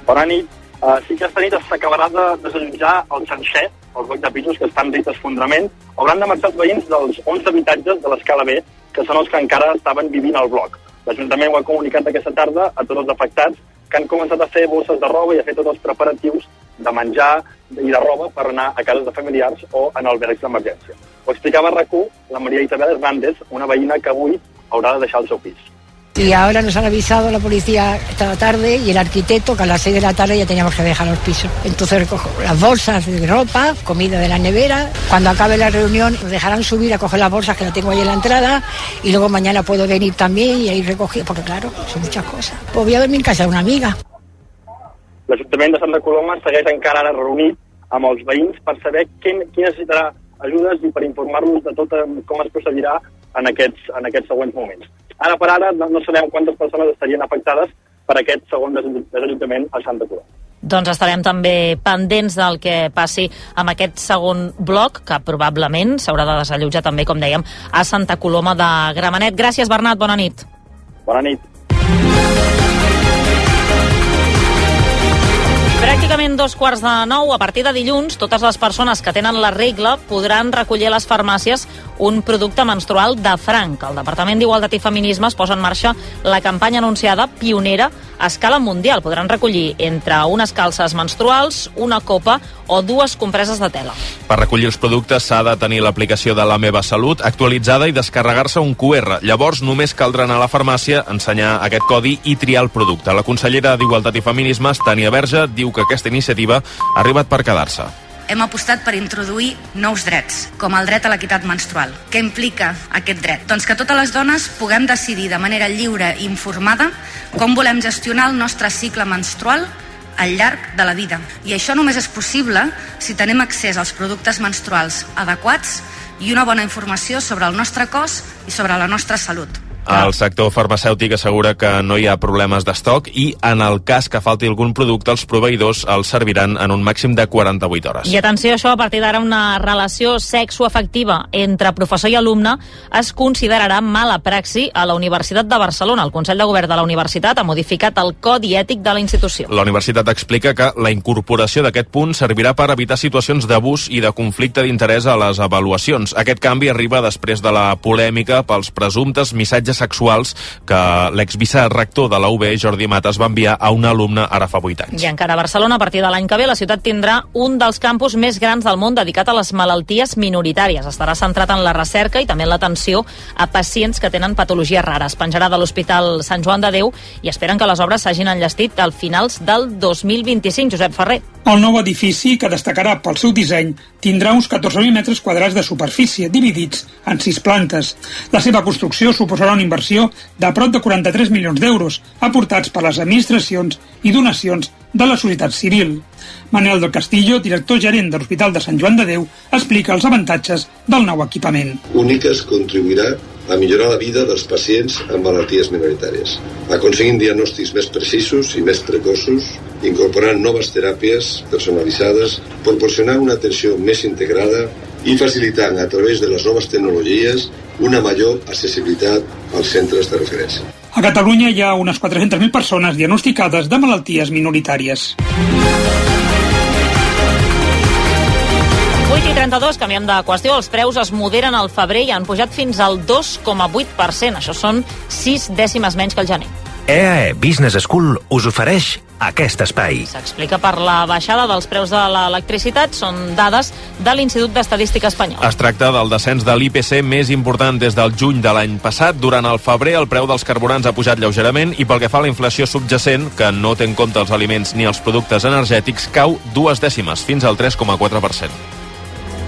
Bona nit. Uh, sí que esta nit s'acabarà de desallotjar el Sanxer, el bloc de pisos que estan en risc d'esfondrament. Hauran de marxar els veïns dels 11 habitatges de l'escala B, que són els que encara estaven vivint al bloc. L'Ajuntament ho ha comunicat aquesta tarda a tots els afectats que han començat a fer bosses de roba i a fer tots els preparatius de menjar i de roba per anar a cases de familiars o en albergs d'emergència. Ho explicava a rac la Maria Isabel Hernández, una veïna que avui haurà de deixar el seu pis. Y ahora nos han avisado la policía esta tarde y el arquitecto que a las 6 de la tarde ya teníamos que dejar los pisos. Entonces recojo las bolsas de ropa, comida de la nevera. Cuando acabe la reunión nos dejarán subir a coger las bolsas que la tengo ahí en la entrada y luego mañana puedo venir también y ir recogiendo, porque claro, son muchas cosas. Pues voy a dormir en casa de una amiga. L'Ajuntament de Santa Coloma segueix encara ara reunit amb els veïns per saber qui, qui necessitarà ajudes i per informar-los de tot com es procedirà en aquests, en aquests següents moments. Ara per ara no, no sabem quantes persones estarien afectades per aquest segon desallotjament a Santa Coloma. Doncs estarem també pendents del que passi amb aquest segon bloc, que probablement s'haurà de desallotjar també, com dèiem, a Santa Coloma de Gramenet. Gràcies, Bernat, bona nit. Bona nit. Pràcticament dos quarts de nou, a partir de dilluns, totes les persones que tenen la regla podran recollir a les farmàcies un producte menstrual de franc. El Departament d'Igualtat i Feminismes posa en marxa la campanya anunciada pionera a escala mundial. Podran recollir entre unes calces menstruals, una copa o dues compreses de tela. Per recollir els productes s'ha de tenir l'aplicació de la Meva Salut actualitzada i descarregar-se un QR. Llavors només caldrà anar a la farmàcia, ensenyar aquest codi i triar el producte. La consellera d'Igualtat i Feminismes, Tània Verge, diu que aquesta iniciativa ha arribat per quedar-se hem apostat per introduir nous drets, com el dret a l'equitat menstrual. Què implica aquest dret? Doncs que totes les dones puguem decidir de manera lliure i informada com volem gestionar el nostre cicle menstrual al llarg de la vida. I això només és possible si tenim accés als productes menstruals adequats i una bona informació sobre el nostre cos i sobre la nostra salut. El sector farmacèutic assegura que no hi ha problemes d'estoc i, en el cas que falti algun producte, els proveïdors els serviran en un màxim de 48 hores. I atenció, això, a partir d'ara una relació sexoafectiva entre professor i alumne es considerarà mala praxi a la Universitat de Barcelona. El Consell de Govern de la Universitat ha modificat el Codi Ètic de la institució. La universitat explica que la incorporació d'aquest punt servirà per evitar situacions d'abús i de conflicte d'interès a les avaluacions. Aquest canvi arriba després de la polèmica pels presumptes missatges sexuals que l'exvicerrector de la UB, Jordi Matas, va enviar a un alumne ara fa 8 anys. I encara a Barcelona, a partir de l'any que ve, la ciutat tindrà un dels campus més grans del món dedicat a les malalties minoritàries. Estarà centrat en la recerca i també en l'atenció a pacients que tenen patologies rares. Penjarà de l'Hospital Sant Joan de Déu i esperen que les obres s'hagin enllestit al finals del 2025. Josep Ferrer. El nou edifici, que destacarà pel seu disseny, tindrà uns 14.000 metres quadrats de superfície, dividits en sis plantes. La seva construcció suposarà una inversió de prop de 43 milions d'euros, aportats per les administracions i donacions de la societat civil. Manel del Castillo, director gerent de l'Hospital de Sant Joan de Déu, explica els avantatges del nou equipament. Úniques contribuirà a millorar la vida dels pacients amb malalties minoritàries, aconseguint diagnòstics més precisos i més precoços, incorporant noves teràpies personalitzades, proporcionant una atenció més integrada i facilitant a través de les noves tecnologies una major accessibilitat als centres de referència. A Catalunya hi ha unes 400.000 persones diagnosticades de malalties minoritàries. 8 i 32, canviem de qüestió. Els preus es moderen al febrer i han pujat fins al 2,8%. Això són 6 dècimes menys que el gener. EAE Business School us ofereix aquest espai. S'explica per la baixada dels preus de l'electricitat. Són dades de l'Institut d'Estadística Espanyol. Es tracta del descens de l'IPC més important des del juny de l'any passat. Durant el febrer el preu dels carburants ha pujat lleugerament i pel que fa a la inflació subjacent, que no té en compte els aliments ni els productes energètics, cau dues dècimes, fins al 3,4%.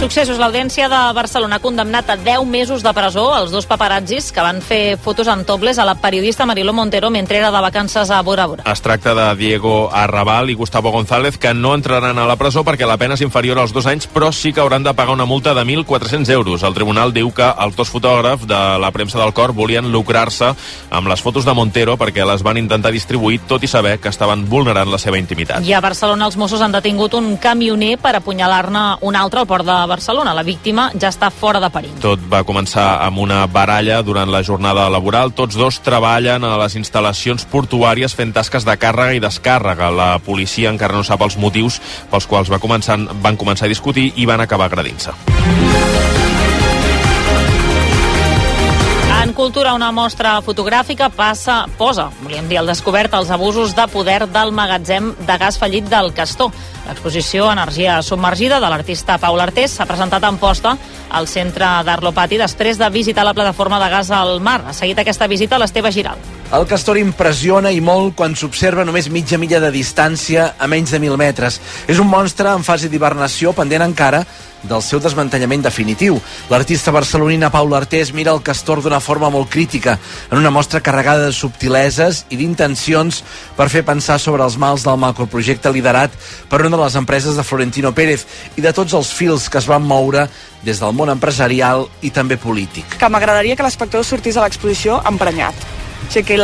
Successos, l'Audiència de Barcelona ha condemnat a 10 mesos de presó els dos paparazzis que van fer fotos en tobles a la periodista Mariló Montero mentre era de vacances a Bora Bora. Es tracta de Diego Arrabal i Gustavo González, que no entraran a la presó perquè la pena és inferior als dos anys, però sí que hauran de pagar una multa de 1.400 euros. El tribunal diu que els dos fotògrafs de la premsa del cor volien lucrar-se amb les fotos de Montero perquè les van intentar distribuir, tot i saber que estaven vulnerant la seva intimitat. I a Barcelona els Mossos han detingut un camioner per apunyalar-ne un altre al port de Barcelona. La víctima ja està fora de perill. Tot va començar amb una baralla durant la jornada laboral. Tots dos treballen a les instal·lacions portuàries fent tasques de càrrega i descàrrega. La policia encara no sap els motius pels quals va començar, van començar a discutir i van acabar agredint-se. En cultura, una mostra fotogràfica passa, posa, volíem dir, al descobert els abusos de poder del magatzem de gas fallit del Castor. L'exposició Energia submergida de l'artista Paul Artés s'ha presentat en posta al centre d'Arlopati després de visitar la plataforma de gas al mar. Ha seguit aquesta visita l'Esteve Giral. El castor impressiona i molt quan s'observa només mitja milla de distància a menys de 1.000 metres. És un monstre en fase d'hibernació pendent encara del seu desmantellament definitiu. L'artista barcelonina Paula Artés mira el castor d'una forma molt crítica, en una mostra carregada de subtileses i d'intencions per fer pensar sobre els mals del macroprojecte liderat per una de les empreses de Florentino Pérez i de tots els fils que es van moure des del món empresarial i també polític. Que m'agradaria que l'espectador sortís a l'exposició emprenyat. O sigui,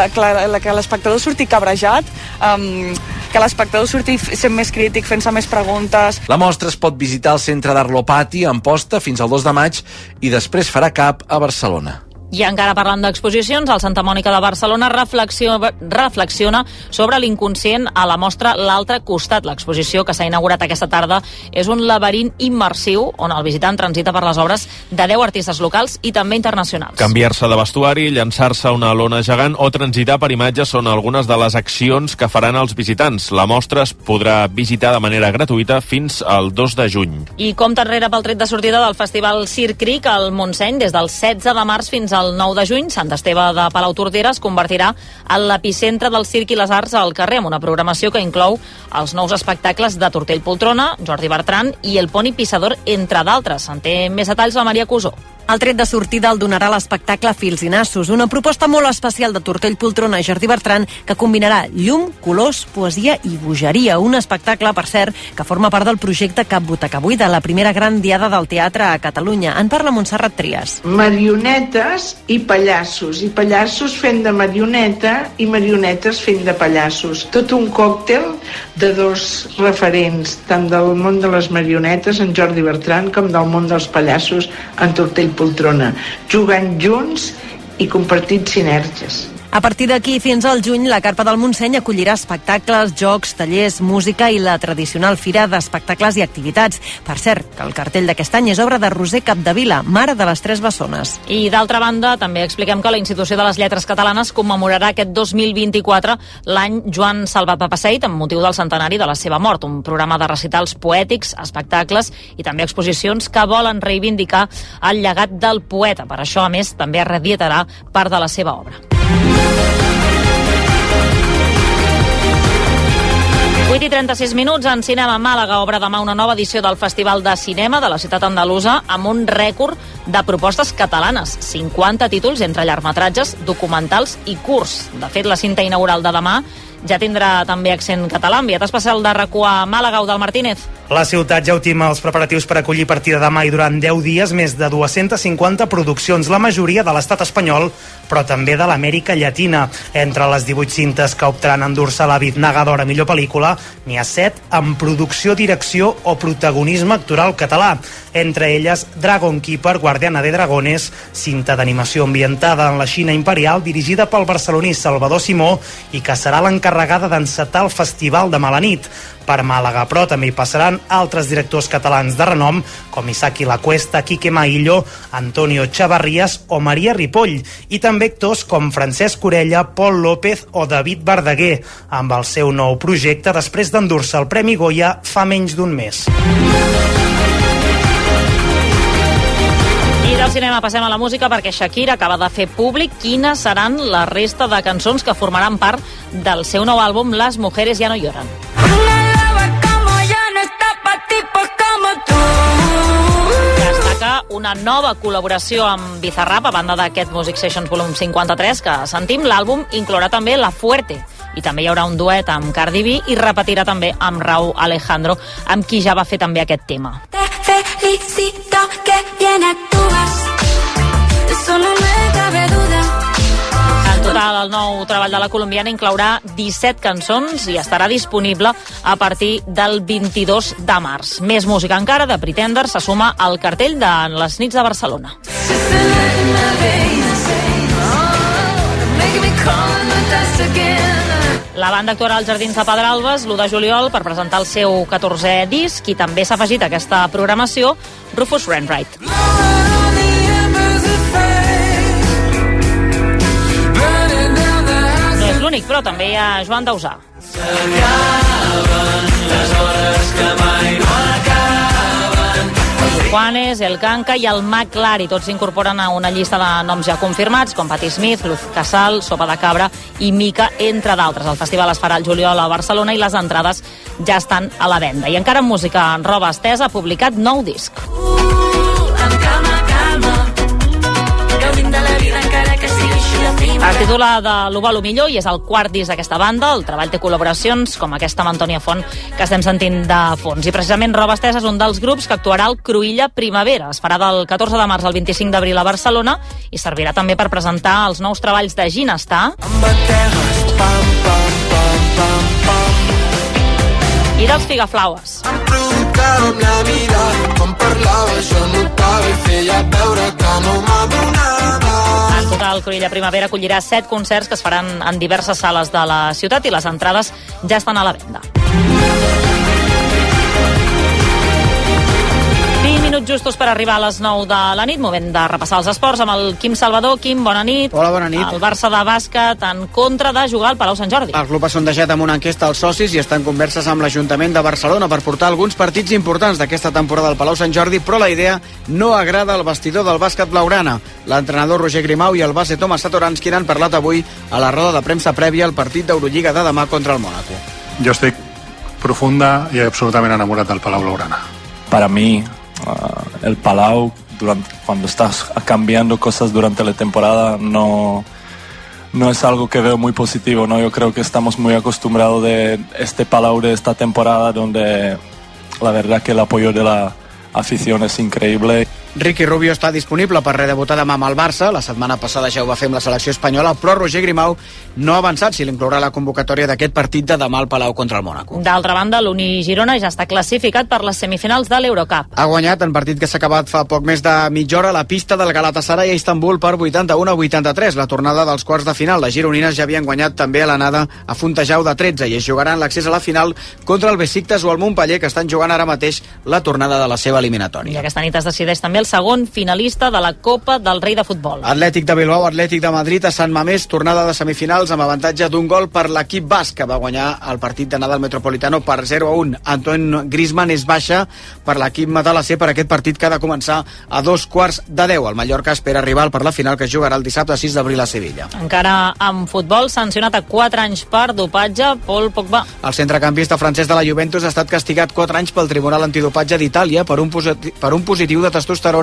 que, l'espectador surti cabrejat, um, que l'espectador surti sent més crític, fent-se més preguntes. La mostra es pot visitar al Centre d'Art Lopati, en posta, fins al 2 de maig, i després farà cap a Barcelona. I encara parlant d'exposicions, el Santa Mònica de Barcelona reflexiona, reflexiona sobre l'inconscient a la mostra L'altre costat. L'exposició que s'ha inaugurat aquesta tarda és un laberint immersiu on el visitant transita per les obres de 10 artistes locals i també internacionals. Canviar-se de vestuari, llançar-se una lona gegant o transitar per imatges són algunes de les accions que faran els visitants. La mostra es podrà visitar de manera gratuïta fins al 2 de juny. I compta enrere pel tret de sortida del Festival Circ Cric al Montseny des del 16 de març fins al 9 de juny, Sant Esteve de Palautordera es convertirà en l'epicentre del circ i les arts al carrer, amb una programació que inclou els nous espectacles de Tortell Poltrona, Jordi Bertran i El Poni Pissador, entre d'altres. En té més detalls la Maria Cusó. El tret de sortida el donarà l'espectacle Fils i Nassos, una proposta molt especial de Tortell Poltrona i Jardí Bertran que combinarà llum, colors, poesia i bogeria. Un espectacle, per cert, que forma part del projecte Cap Butaca Buida, la primera gran diada del teatre a Catalunya. En parla Montserrat Trias. Marionetes i pallassos, i pallassos fent de marioneta i marionetes fent de pallassos. Tot un còctel de dos referents, tant del món de les marionetes, en Jordi Bertran, com del món dels pallassos, en Tortell poltrona, jugant junts i compartint sinergies. A partir d'aquí fins al juny, la Carpa del Montseny acollirà espectacles, jocs, tallers, música i la tradicional fira d'espectacles i activitats. Per cert, que el cartell d'aquest any és obra de Roser Capdevila, mare de les Tres Bessones. I d'altra banda, també expliquem que la Institució de les Lletres Catalanes commemorarà aquest 2024 l'any Joan Salvat Papaseit amb motiu del centenari de la seva mort, un programa de recitals poètics, espectacles i també exposicions que volen reivindicar el llegat del poeta. Per això, a més, també es redietarà part de la seva obra. 8 i 36 minuts en Cinema Màlaga obre demà una nova edició del Festival de Cinema de la ciutat andalusa amb un rècord de propostes catalanes. 50 títols entre llargmetratges, documentals i curts. De fet, la cinta inaugural de demà ja tindrà també accent català. Enviat especial de RACU a Màlaga, Eudal Martínez. La ciutat ja ultima els preparatius per acollir a partir de demà i durant 10 dies més de 250 produccions, la majoria de l'estat espanyol, però també de l'Amèrica Llatina. Entre les 18 cintes que optaran a endur-se la Bitnaga d'Hora millor pel·lícula, n'hi ha 7 amb producció, direcció o protagonisme actoral català. Entre elles, Dragon Keeper, Guardiana de Dragones, cinta d'animació ambientada en la Xina imperial, dirigida pel barceloní Salvador Simó i que serà l'encarregada d'encetar el Festival de Malanit per Màlaga, però també hi passaran altres directors catalans de renom com Isaki Lacuesta, Quique Maillo, Antonio Chavarrías o Maria Ripoll i també actors com Francesc Orella, Pol López o David Verdaguer amb el seu nou projecte després d'endur-se el Premi Goya fa menys d'un mes. Del cinema passem a la música perquè Shakira acaba de fer públic quines seran la resta de cançons que formaran part del seu nou àlbum Las mujeres ya no lloran. Una nova col·laboració amb Bizarrap a banda d'aquest Music Sessions Volum 53 que sentim. L'àlbum inclourà també La Fuerte i també hi haurà un duet amb Cardi B i repetirà també amb Raúl Alejandro, amb qui ja va fer també aquest tema. Te felicito que bien actúas, eso no me cabe duda. En total, el nou treball de la colombiana inclourà 17 cançons i estarà disponible a partir del 22 de març. Més música encara de Pretender se suma al cartell de les nits de Barcelona. La banda actuarà als Jardins de Pedralbes l'1 de juliol per presentar el seu 14è disc i també s'ha afegit a aquesta programació Rufus Wainwright. No és l'únic, però també hi ha Joan Dausà. Juanes, el Canca i el McLari. Tots s'incorporen a una llista de noms ja confirmats, com Patti Smith, Luz Casal, Sopa de Cabra i Mica, entre d'altres. El festival es farà el juliol a Barcelona i les entrades ja estan a la venda. I encara en música en roba estesa ha publicat nou disc. Amb Es titula de l'Uva lo millor i és el quart disc d'aquesta banda. El treball té col·laboracions com aquesta amb Antònia Font que estem sentint de fons. I precisament Roba Estesa és un dels grups que actuarà al Cruïlla Primavera. Es farà del 14 de març al 25 d'abril a Barcelona i servirà també per presentar els nous treballs de Ginestar i dels Figaflaues. Amb la mirada quan parlava jo i feia veure que no m'adonava En total, Cruïlla Primavera acollirà set concerts que es faran en diverses sales de la ciutat i les entrades ja estan a la venda. Minuts justos per arribar a les 9 de la nit, moment de repassar els esports amb el Quim Salvador. Quim, bona nit. Hola, bona nit. El Barça de bàsquet en contra de jugar al Palau Sant Jordi. El club ha sondejat amb una enquesta als socis i està en converses amb l'Ajuntament de Barcelona per portar alguns partits importants d'aquesta temporada al Palau Sant Jordi, però la idea no agrada al vestidor del bàsquet blaugrana. L'entrenador Roger Grimau i el base Thomas Satoranski han parlat avui a la roda de premsa prèvia al partit d'Eurolliga de demà contra el Mónaco. Yo estoy profunda y absolutamente enamorado del Palau Blaugrana. para mí ah, el Palau durante, cuando estás cambiando cosas durante la temporada no no es algo que veo muy positivo no yo creo que estamos muy acostumbrados de este Palau de esta temporada donde la verdad que el apoyo de la afición es increíble Ricky Rubio està disponible per redebutar demà amb el Barça. La setmana passada ja ho va fer amb la selecció espanyola, però Roger Grimau no ha avançat si l'inclourà la convocatòria d'aquest partit de demà al Palau contra el Mónaco. D'altra banda, l'Uni Girona ja està classificat per les semifinals de l'Eurocup. Ha guanyat en partit que s'ha acabat fa poc més de mitja hora la pista del Galatasaray a Istanbul per 81 a 83. La tornada dels quarts de final. Les gironines ja havien guanyat també a l'anada a Fontejau de 13 i es jugaran l'accés a la final contra el Besiktas o el Montpellier que estan jugant ara mateix la tornada de la seva I eliminatòria. aquesta nit es decideix també el segon finalista de la Copa del Rei de Futbol. Atlètic de Bilbao, Atlètic de Madrid a Sant Mamés, tornada de semifinals amb avantatge d'un gol per l'equip basc, que va guanyar el partit d'anada al Metropolitano per 0 a 1. Anton Griezmann és baixa per l'equip matalassé per aquest partit que ha de començar a dos quarts de 10. El Mallorca espera rival per la final que jugarà el dissabte 6 d'abril a Sevilla. Encara amb futbol, sancionat a 4 anys per dopatge, Paul Pogba. El centrecampista francès de la Juventus ha estat castigat 4 anys pel Tribunal Antidopatge d'Itàlia per, un per un positiu de testosterona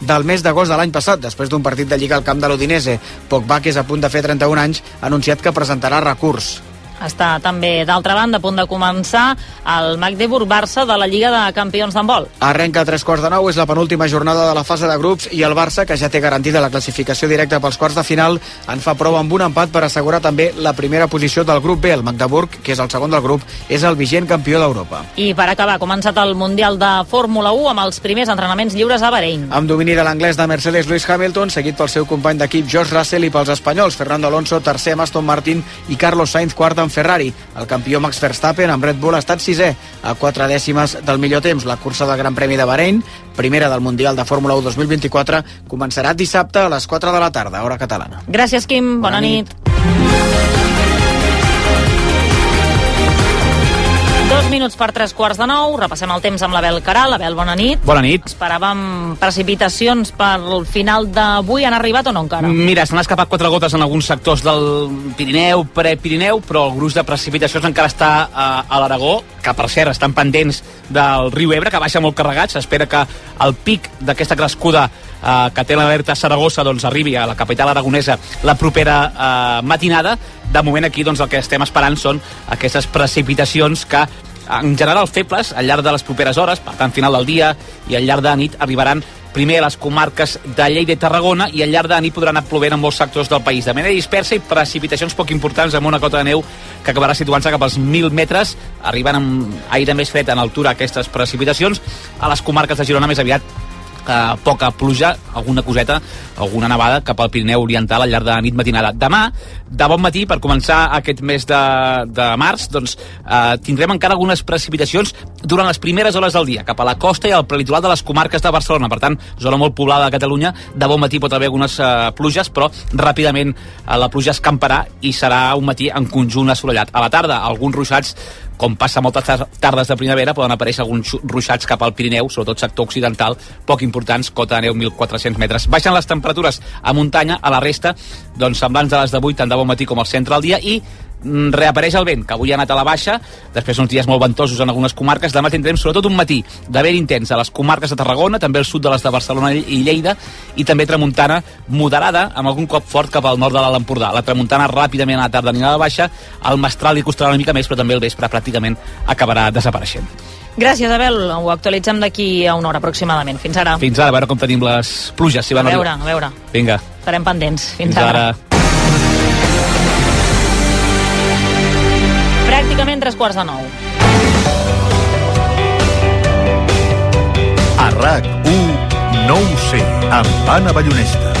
del mes d'agost de l'any passat, després d'un partit de Lliga al camp de l'Udinese. Pogba, que és a punt de fer 31 anys, ha anunciat que presentarà recurs. Està també, d'altra banda, a punt de començar el Magdeburg-Barça de la Lliga de Campions d'handbol. Arrenca a tres quarts de nou, és la penúltima jornada de la fase de grups i el Barça, que ja té garantida la classificació directa pels quarts de final, en fa prou amb un empat per assegurar també la primera posició del grup B. El Magdeburg, que és el segon del grup, és el vigent campió d'Europa. I per acabar, ha començat el Mundial de Fórmula 1 amb els primers entrenaments lliures a Bahrein. Amb domini de l'anglès de Mercedes Lewis Hamilton, seguit pel seu company d'equip George Russell i pels espanyols Fernando Alonso, tercer amb Aston Martin i Carlos Sainz, quart amb Ferrari. El campió Max Verstappen amb Red Bull ha estat sisè, a quatre dècimes del millor temps. La cursa del Gran Premi de Bahrein, primera del Mundial de Fórmula 1 2024, començarà dissabte a les 4 de la tarda, hora catalana. Gràcies, Quim. Bona, Bona nit. nit. Dos minuts per tres quarts de nou. Repassem el temps amb l'Abel Caral. Abel, bona nit. Bona nit. Esperàvem precipitacions pel final d'avui. Han arribat o no encara? Mira, s'han escapat quatre gotes en alguns sectors del Pirineu, pre-Pirineu, però el gruix de precipitacions encara està eh, a l'Aragó, que per cert estan pendents del riu Ebre, que baixa molt carregat. S'espera que el pic d'aquesta crescuda eh, que té l'alerta Saragossa doncs, arribi a la capital aragonesa la propera eh, matinada. De moment aquí doncs, el que estem esperant són aquestes precipitacions que en general febles al llarg de les properes hores, per tant final del dia i al llarg de la nit arribaran primer a les comarques de Lleida i Tarragona i al llarg de la nit podran anar plovent en molts sectors del país. De manera dispersa i precipitacions poc importants amb una cota de neu que acabarà situant-se cap als 1.000 metres arribant amb aire més fred en altura aquestes precipitacions. A les comarques de Girona més aviat eh, poca pluja, alguna coseta, alguna nevada cap al Pirineu Oriental al llarg de la nit matinada. Demà, de bon matí, per començar aquest mes de, de març, doncs, eh, tindrem encara algunes precipitacions durant les primeres hores del dia, cap a la costa i al prelitoral de les comarques de Barcelona. Per tant, zona molt poblada de Catalunya, de bon matí pot haver algunes eh, pluges, però ràpidament eh, la pluja escamparà i serà un matí en conjunt assolellat. A la tarda, alguns ruixats com passa moltes tar- tardes de primavera, poden aparèixer alguns ruixats cap al Pirineu, sobretot sector occidental, poc importants, cota de neu 1.400 metres. Baixen les temperatures a muntanya, a la resta, doncs semblants a les 8, tant de bon matí com al centre del dia, i reapareix el vent, que avui ha anat a la baixa, després uns dies molt ventosos en algunes comarques, demà tindrem sobretot un matí de vent intens a les comarques de Tarragona, també al sud de les de Barcelona i Lleida, i també tramuntana moderada, amb algun cop fort cap al nord de l'Alt Empordà. La tramuntana ràpidament a la tarda anirà a la baixa, el mestral hi costarà una mica més, però també el vespre pràcticament acabarà desapareixent. Gràcies, Abel. Ho actualitzem d'aquí a una hora aproximadament. Fins ara. Fins ara, a veure com tenim les pluges, si a van veure, arribar. a veure. Vinga, Estarem pendents. Fins, fins ara. Pràcticament tres quarts de nou. A RAC1, no ho sé, amb Anna Ballonesta.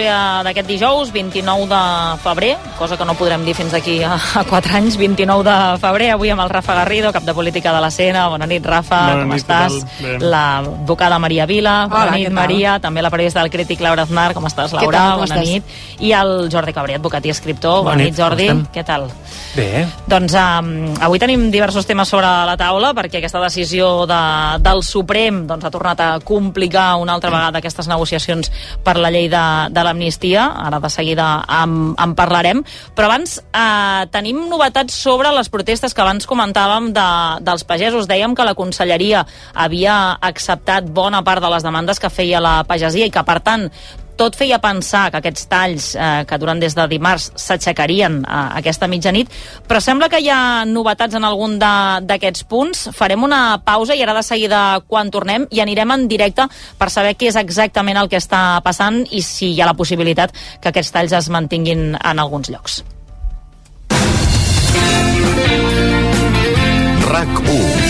Tertúlia d'aquest dijous, 29 de febrer, cosa que no podrem dir fins d'aquí a, a 4 anys, 29 de febrer, avui amb el Rafa Garrido, cap de política de la Sena. Bona nit, Rafa, Bona com nit, estàs? L'advocada Maria Vila, bona Hola, nit, què tal? Maria, també la periodista del crític Laura Aznar, com estàs, Laura? tal, com bona estàs? nit. I el Jordi Cabré, advocat i escriptor. Bona Bona, nit, nit, Jordi. Què tal? Bé. Doncs um, avui tenim diversos temes sobre la taula perquè aquesta decisió de, del Suprem doncs, ha tornat a complicar una altra vegada aquestes negociacions per la llei de, de l'amnistia. Ara de seguida en, en parlarem. Però abans eh, tenim novetats sobre les protestes que abans comentàvem de, dels pagesos. Dèiem que la conselleria havia acceptat bona part de les demandes que feia la pagesia i que, per tant, tot feia pensar que aquests talls eh, que duran des de dimarts s'aixecarien a aquesta mitjanit, però sembla que hi ha novetats en algun d'aquests punts. Farem una pausa i ara de seguida quan tornem i anirem en directe per saber què és exactament el que està passant i si hi ha la possibilitat que aquests talls es mantinguin en alguns llocs. RAC 1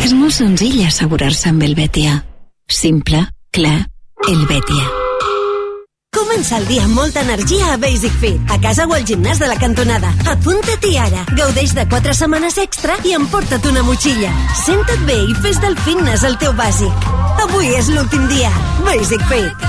És molt senzill assegurar-se amb el Betia. Simple, clar, el Betia. Comença el dia amb molta energia a Basic Fit, a casa o al gimnàs de la cantonada. Apunta-t'hi ara, gaudeix de 4 setmanes extra i emporta't una motxilla. Senta't bé i fes del fitness el teu bàsic. Avui és l'últim dia. Basic Fit.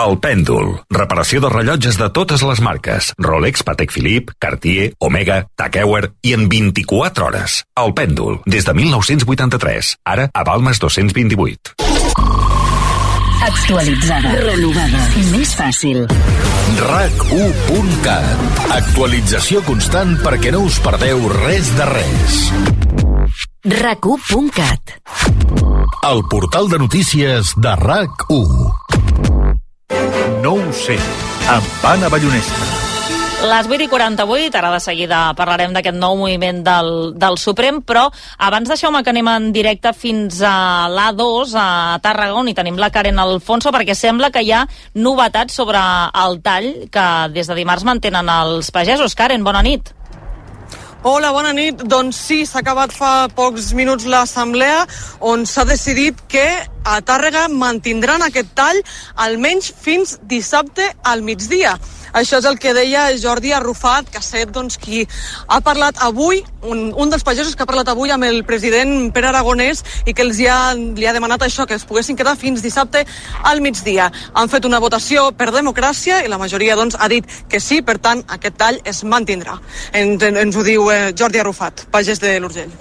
El Pèndol. Reparació de rellotges de totes les marques. Rolex, Patek Philippe, Cartier, Omega, Tag Heuer i en 24 hores. El Pèndol. Des de 1983. Ara a Balmes 228. Actualitzada. Renovada. Més fàcil. RAC1.cat. Actualització constant perquè no us perdeu res de res. RAC1.cat. El portal de notícies de RAC1. No ho sé, amb Anna Ballonesta. Les 8 i 48, ara de seguida parlarem d'aquest nou moviment del, del Suprem, però abans deixeu-me que anem en directe fins a l'A2, a Tarragona, on hi tenim la Karen Alfonso, perquè sembla que hi ha novetats sobre el tall que des de dimarts mantenen els pagesos. Karen, bona nit. Hola, bona nit. Doncs sí, s'ha acabat fa pocs minuts l'assemblea on s'ha decidit que a Tàrrega mantindran aquest tall almenys fins dissabte al migdia. Això és el que deia Jordi Arrufat, que estat doncs, qui ha parlat avui, un, un dels pagesos que ha parlat avui amb el president Pere Aragonès i que els ha, li ha demanat això, que es poguessin quedar fins dissabte al migdia. Han fet una votació per democràcia i la majoria doncs, ha dit que sí, per tant, aquest tall es mantindrà. Ens, ens ho diu eh, Jordi Arrufat, pagès de l'Urgell.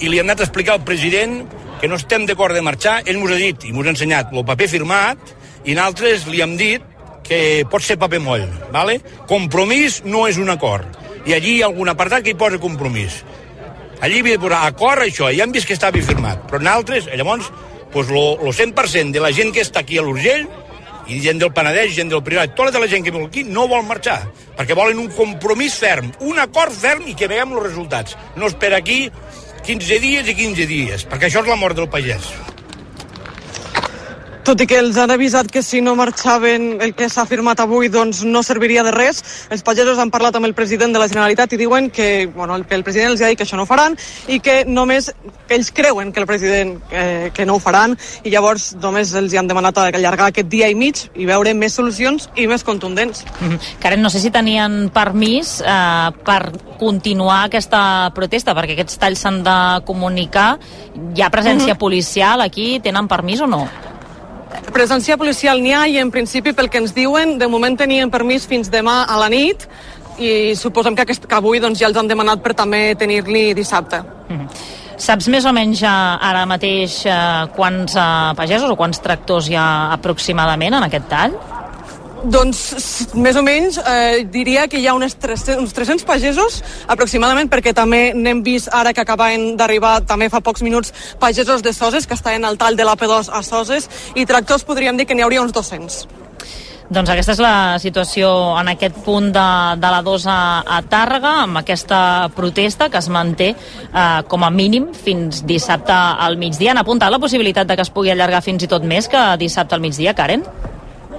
i li hem anat a explicar al president que no estem d'acord de marxar, ell m'ho ha dit i m'ho ha ensenyat el paper firmat i nosaltres li hem dit que pot ser paper moll, ¿vale? compromís no és un acord i allí hi ha algun apartat que hi posa compromís allí havia de posar acord això ja hem vist que estava firmat però nosaltres, llavors, pues lo, lo 100% de la gent que està aquí a l'Urgell i gent del Penedès, gent del Priorat, tota la gent que viu aquí no vol marxar, perquè volen un compromís ferm, un acord ferm i que veiem els resultats. No és per aquí 15 dies i 15 dies, perquè això és la mort del pagès. Tot i que els han avisat que si no marxaven el que s'ha firmat avui doncs no serviria de res, els pagesos han parlat amb el president de la Generalitat i diuen que, bueno, que el president els ha dit que això no ho faran i que només que ells creuen que el president eh, que no ho faran i llavors només els hi han demanat allargar aquest dia i mig i veure més solucions i més contundents. Mhm. Karen, no sé si tenien permís eh, per continuar aquesta protesta, perquè aquests talls s'han de comunicar. Hi ha presència Mhm. policial aquí? Tenen permís o no? Presència policial n'hi ha i en principi pel que ens diuen de moment tenien permís fins demà a la nit i suposem que, aquest, que avui doncs, ja els han demanat per també tenir-li dissabte. Saps més o menys eh, ara mateix eh, quants eh, pagesos o quants tractors hi ha aproximadament en aquest tall? Doncs, més o menys, eh, diria que hi ha unes 300, uns 300 pagesos, aproximadament, perquè també n'hem vist ara que acabaven d'arribar, també fa pocs minuts, pagesos de Soses, que estaven al tall de l'AP2 a Soses, i tractors podríem dir que n'hi hauria uns 200. Doncs aquesta és la situació en aquest punt de, de la 2 a, a Tàrrega, amb aquesta protesta que es manté eh, com a mínim fins dissabte al migdia. Han apuntat la possibilitat de que es pugui allargar fins i tot més que dissabte al migdia, Karen?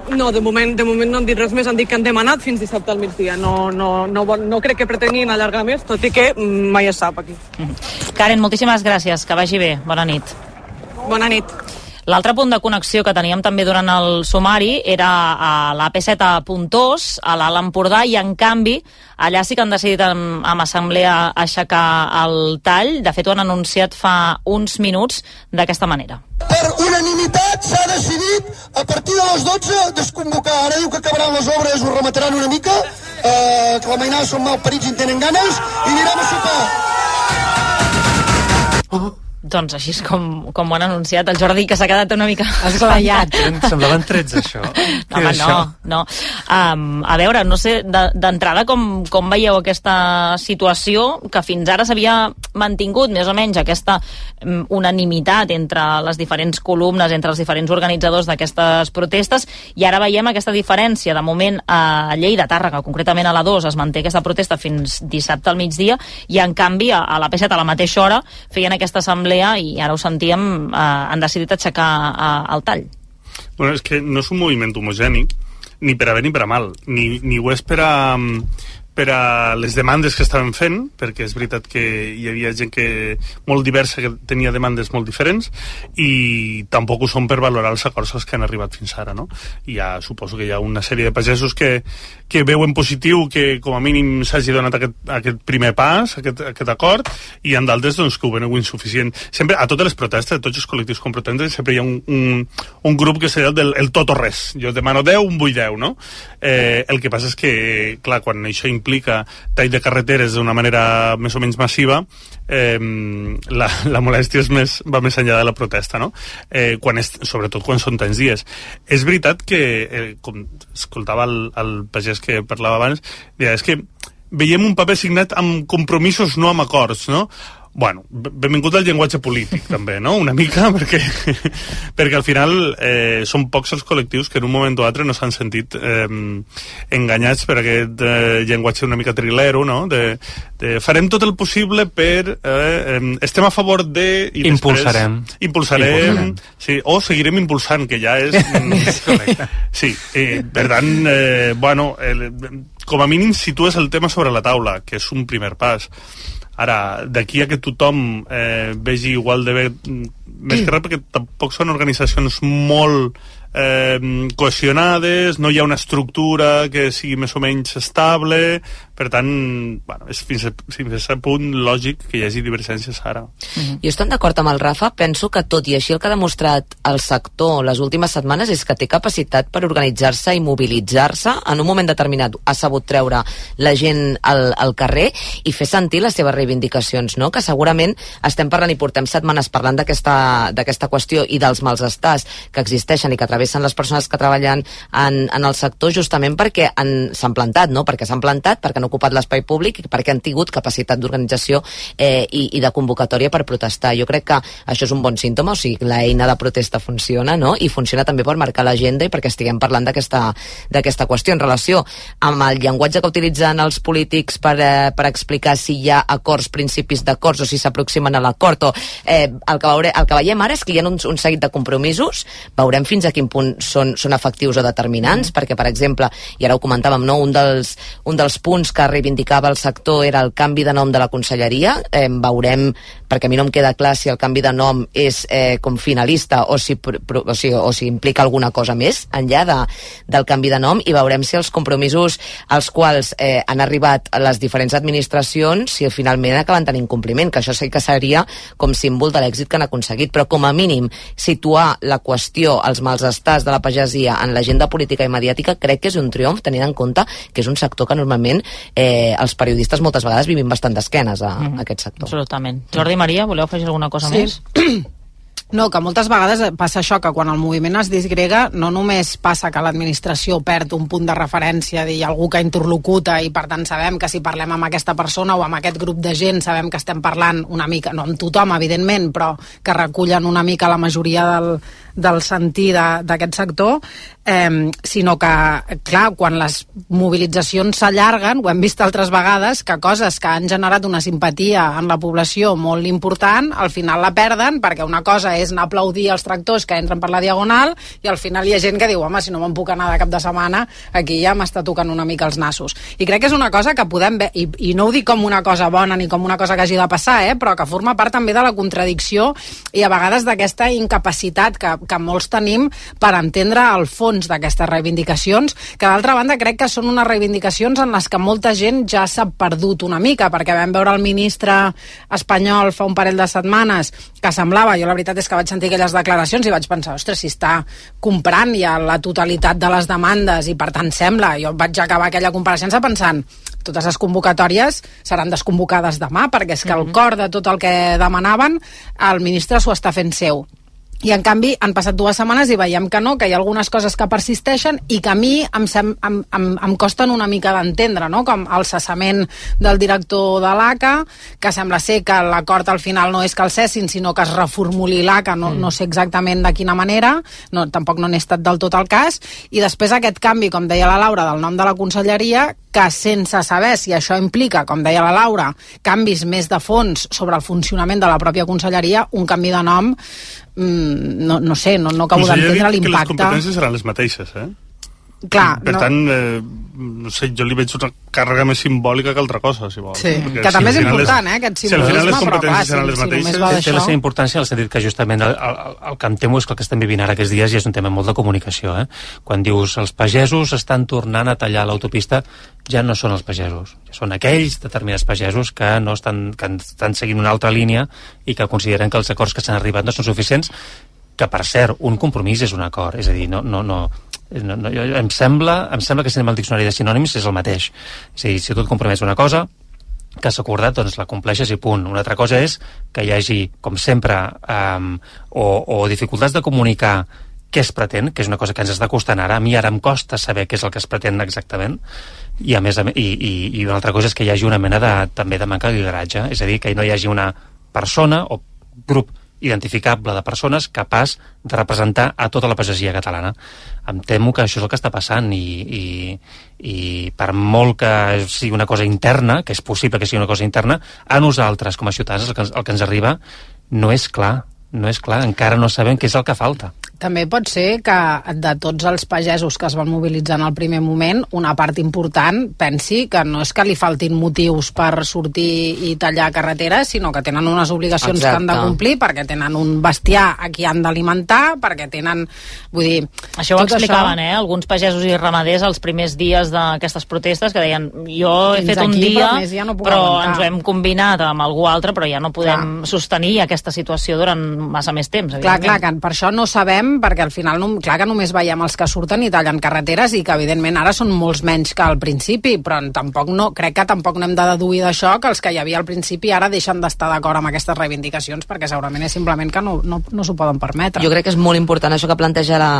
No, de moment, de moment no han dit res més, han dit que han demanat fins dissabte al migdia. No, no, no, no crec que pretenguin allargar més, tot i que mm, mai es sap aquí. Karen, moltíssimes gràcies, que vagi bé. Bona nit. Bona nit. L'altre punt de connexió que teníem també durant el sumari era a la P7 a Puntós, a l'Alt Empordà, i en canvi allà sí que han decidit amb, amb assemblea aixecar el tall. De fet, ho han anunciat fa uns minuts d'aquesta manera. Per unanimitat s'ha decidit a partir de les 12 desconvocar. Ara diu que acabaran les obres, ho remataran una mica, eh, que la mainada són mal parits i en tenen ganes, i anirem a sopar. Doncs així és com, com ho han anunciat. El Jordi, que s'ha quedat una mica esglaiat. Semblaven 13, això. No, home, no, no. Um, a veure, no sé, de- d'entrada com, com veieu aquesta situació que fins ara s'havia mantingut més o menys aquesta um, unanimitat entre les diferents columnes, entre els diferents organitzadors d'aquestes protestes i ara veiem aquesta diferència. De moment a Lleida, Tàrrega, concretament a la 2, es manté aquesta protesta fins dissabte al migdia i en canvi a, a la P7 a la mateixa hora feien aquesta assemblea i ara ho sentíem, eh, han decidit aixecar eh, el tall. Bueno, és que no és un moviment homogènic, ni per a bé ni per a mal, ni, ni ho és per a, per a les demandes que estaven fent, perquè és veritat que hi havia gent que molt diversa que tenia demandes molt diferents, i tampoc ho són per valorar els acords que han arribat fins ara, no? I ja suposo que hi ha una sèrie de pagesos que, que veuen positiu que com a mínim s'hagi donat aquest, aquest primer pas, aquest, aquest acord, i en d'altres doncs, que ho veuen insuficient. Sempre, a totes les protestes, a tots els col·lectius com protestes, sempre hi ha un, un, un grup que el del el tot o res. Jo demano 10, un vull 10, no? Eh, el que passa és que, clar, quan això tall de carreteres d'una manera més o menys massiva, eh, la, la molèstia és més, va més enllà de la protesta, no? Eh, quan és, sobretot quan són tants dies. És veritat que, eh, com escoltava el, el pagès que parlava abans, deia, és que veiem un paper signat amb compromisos, no amb acords, no? Bueno, benvingut al llenguatge polític, també, no? Una mica, perquè, perquè al final eh, són pocs els col·lectius que en un moment o altre no s'han sentit eh, enganyats per aquest eh, llenguatge una mica trilero, no? De, de farem tot el possible per... Eh, eh, estem a favor de... I Impulsarem. Després, impulsarem. Impulsarem. Sí, o seguirem impulsant, que ja és... mm, sí, eh, per tant, eh, bueno, el, com a mínim situes el tema sobre la taula, que és un primer pas. Ara, d'aquí a que tothom eh, vegi igual de bé, mm, més que res perquè tampoc són organitzacions molt eh, cohesionades, no hi ha una estructura que sigui més o menys estable, per tant, bueno, és fins a, fins a punt lògic que hi hagi divergències ara. Mm -hmm. Jo estic d'acord amb el Rafa, penso que tot i així el que ha demostrat el sector les últimes setmanes és que té capacitat per organitzar-se i mobilitzar-se en un moment determinat. Ha sabut treure la gent al, al carrer i fer sentir les seves reivindicacions, no? que segurament estem parlant i portem setmanes parlant d'aquesta qüestió i dels malestars que existeixen i que travessen les persones que treballen en, en el sector justament perquè s'han plantat, no? perquè s'han plantat, perquè ocupat l'espai públic i perquè han tingut capacitat d'organització eh, i, i de convocatòria per protestar. Jo crec que això és un bon símptoma, o sigui, l'eina de protesta funciona, no? I funciona també per marcar l'agenda i perquè estiguem parlant d'aquesta qüestió en relació amb el llenguatge que utilitzen els polítics per, eh, per explicar si hi ha acords, principis d'acords o si s'aproximen a l'acord o eh, el, que veure, el que veiem ara és que hi ha un, un seguit de compromisos veurem fins a quin punt són, són efectius o determinants, mm. perquè per exemple i ara ho comentàvem, no? un, dels, un dels punts que reivindicava el sector era el canvi de nom de la conselleria. Eh, veurem, perquè a mi no em queda clar si el canvi de nom és eh, com finalista o si, o, si, o si implica alguna cosa més enllà de, del canvi de nom i veurem si els compromisos als quals eh, han arribat les diferents administracions si finalment acaben tenint compliment, que això sí que seria com símbol de l'èxit que han aconseguit, però com a mínim situar la qüestió, els malestats de la pagesia en l'agenda política i mediàtica crec que és un triomf tenint en compte que és un sector que normalment eh, els periodistes moltes vegades vivim bastant d'esquenes a, mm. a aquest sector. Absolutament. Jordi Maria, voleu afegir alguna cosa sí. més? No, que moltes vegades passa això, que quan el moviment es disgrega no només passa que l'administració perd un punt de referència, dir algú que interlocuta i per tant sabem que si parlem amb aquesta persona o amb aquest grup de gent sabem que estem parlant una mica, no amb tothom evidentment, però que recullen una mica la majoria del, del sentir d'aquest sector, eh, sinó que, clar, quan les mobilitzacions s'allarguen, ho hem vist altres vegades, que coses que han generat una simpatia en la població molt important, al final la perden, perquè una cosa és anar a aplaudir els tractors que entren per la diagonal, i al final hi ha gent que diu, home, si no me'n puc anar de cap de setmana, aquí ja m'està tocant una mica els nassos. I crec que és una cosa que podem ver, i, i no ho dic com una cosa bona ni com una cosa que hagi de passar, eh, però que forma part també de la contradicció i a vegades d'aquesta incapacitat que, que molts tenim per entendre el fons d'aquestes reivindicacions, que d'altra banda crec que són unes reivindicacions en les que molta gent ja s'ha perdut una mica, perquè vam veure el ministre espanyol fa un parell de setmanes que semblava, jo la veritat és que vaig sentir aquelles declaracions i vaig pensar, ostres, si està comprant ja la totalitat de les demandes i per tant sembla, jo vaig acabar aquella compareixença pensant totes les convocatòries seran desconvocades demà perquè és que el cor de tot el que demanaven el ministre s'ho està fent seu i en canvi han passat dues setmanes i veiem que no, que hi ha algunes coses que persisteixen i que a mi em, sem, em, em, em costen una mica d'entendre, no? com el cessament del director de l'ACA, que sembla ser que l'acord al final no és que el cessin, sinó que es reformuli l'ACA, no, mm. no sé exactament de quina manera, no, tampoc no n'he estat del tot el cas, i després aquest canvi, com deia la Laura, del nom de la conselleria, que sense saber si això implica, com deia la Laura, canvis més de fons sobre el funcionament de la pròpia conselleria, un canvi de nom mm, no, no sé, no, no acabo d'entendre l'impacte. les competències seran les mateixes, eh? Clar, per no... tant, eh, no sé, jo li veig una càrrega més simbòlica que altra cosa, si vol. Sí, Perquè que també si és al final important, eh, aquest Si al final les simbolisme, però clar, competències seran si- les si mateixes... va té, té la seva importància en el sentit que justament el, el, el que em temo és que el que estem vivint ara aquests dies ja és un tema molt de comunicació. Eh? Quan dius els pagesos estan tornant a tallar l'autopista, ja no són els pagesos, ja són aquells determinats pagesos que no estan, que estan seguint una altra línia i que consideren que els acords que s'han arribat no són suficients que per cert, un compromís és un acord és a dir, no, no, no, no, no em, sembla, em sembla que si anem al diccionari de sinònims és el mateix dir, si tu et comprometes una cosa que s'ha acordat, doncs la compleixes i punt. Una altra cosa és que hi hagi, com sempre, um, o, o dificultats de comunicar què es pretén, que és una cosa que ens està costant ara. A mi ara em costa saber què és el que es pretén exactament, i a més i, i, i una altra cosa és que hi hagi una mena de, també de manca de lideratge, és a dir, que no hi hagi una persona o grup identificable de persones capaç de representar a tota la pagesia catalana. Em temo que això és el que està passant i, i, i per molt que sigui una cosa interna, que és possible que sigui una cosa interna, a nosaltres com a ciutadans el que, el que ens arriba no és clar no és clar, encara no sabem què és el que falta. També pot ser que de tots els pagesos que es van mobilitzar en el primer moment, una part important pensi que no és que li faltin motius per sortir i tallar carreteres, sinó que tenen unes obligacions Exacte. que han de complir perquè tenen un bestiar a qui han d'alimentar, perquè tenen... Vull dir... Això ho explicaven, eh? Alguns pagesos i ramaders els primers dies d'aquestes protestes que deien jo he Fins fet un aquí, dia, però ja no però aguantar." ens ho hem combinat amb algú altre, però ja no podem sostenir aquesta situació durant massa més temps, Clar, clar, que per això no sabem, perquè al final, no, clar que només veiem els que surten i tallen carreteres i que evidentment ara són molts menys que al principi, però tampoc no, crec que tampoc no hem de deduir d'això que els que hi havia al principi ara deixen d'estar d'acord amb aquestes reivindicacions perquè segurament és simplement que no, no, no s'ho poden permetre. Jo crec que és molt important això que planteja la,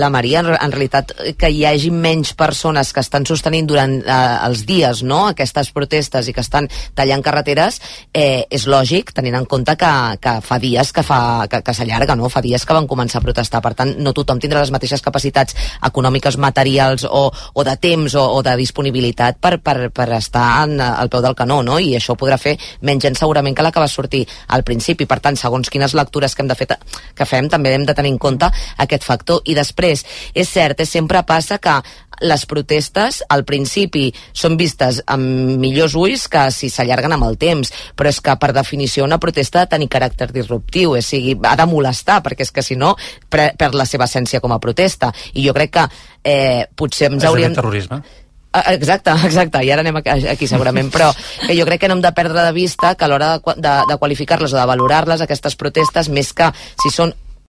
la Maria, en, en realitat que hi hagi menys persones que estan sostenint durant eh, els dies no? aquestes protestes i que estan tallant carreteres, eh, és lògic tenint en compte que, que fa dies que, fa, que, que s'allarga, no? fa dies que van començar a protestar, per tant no tothom tindrà les mateixes capacitats econòmiques, materials o, o de temps o, o de disponibilitat per, per, per estar en, al peu del canó, no? i això podrà fer menys gent segurament que la que va sortir al principi, per tant, segons quines lectures que hem de fer, que fem, també hem de tenir en compte aquest factor. I després, és cert, eh, sempre passa que les protestes al principi són vistes amb millors ulls que si s'allarguen amb el temps, però és que per definició una protesta ha de tenir caràcter disruptiu, o sigui, ha de molestar, perquè és que si no perd la seva essència com a protesta. I jo crec que eh, potser ens És hauríem... terrorisme. Ah, Exacte, exacte, i ara anem a- aquí segurament, però que jo crec que no hem de perdre de vista que a l'hora de, de, de qualificar-les o de valorar-les, aquestes protestes, més que si són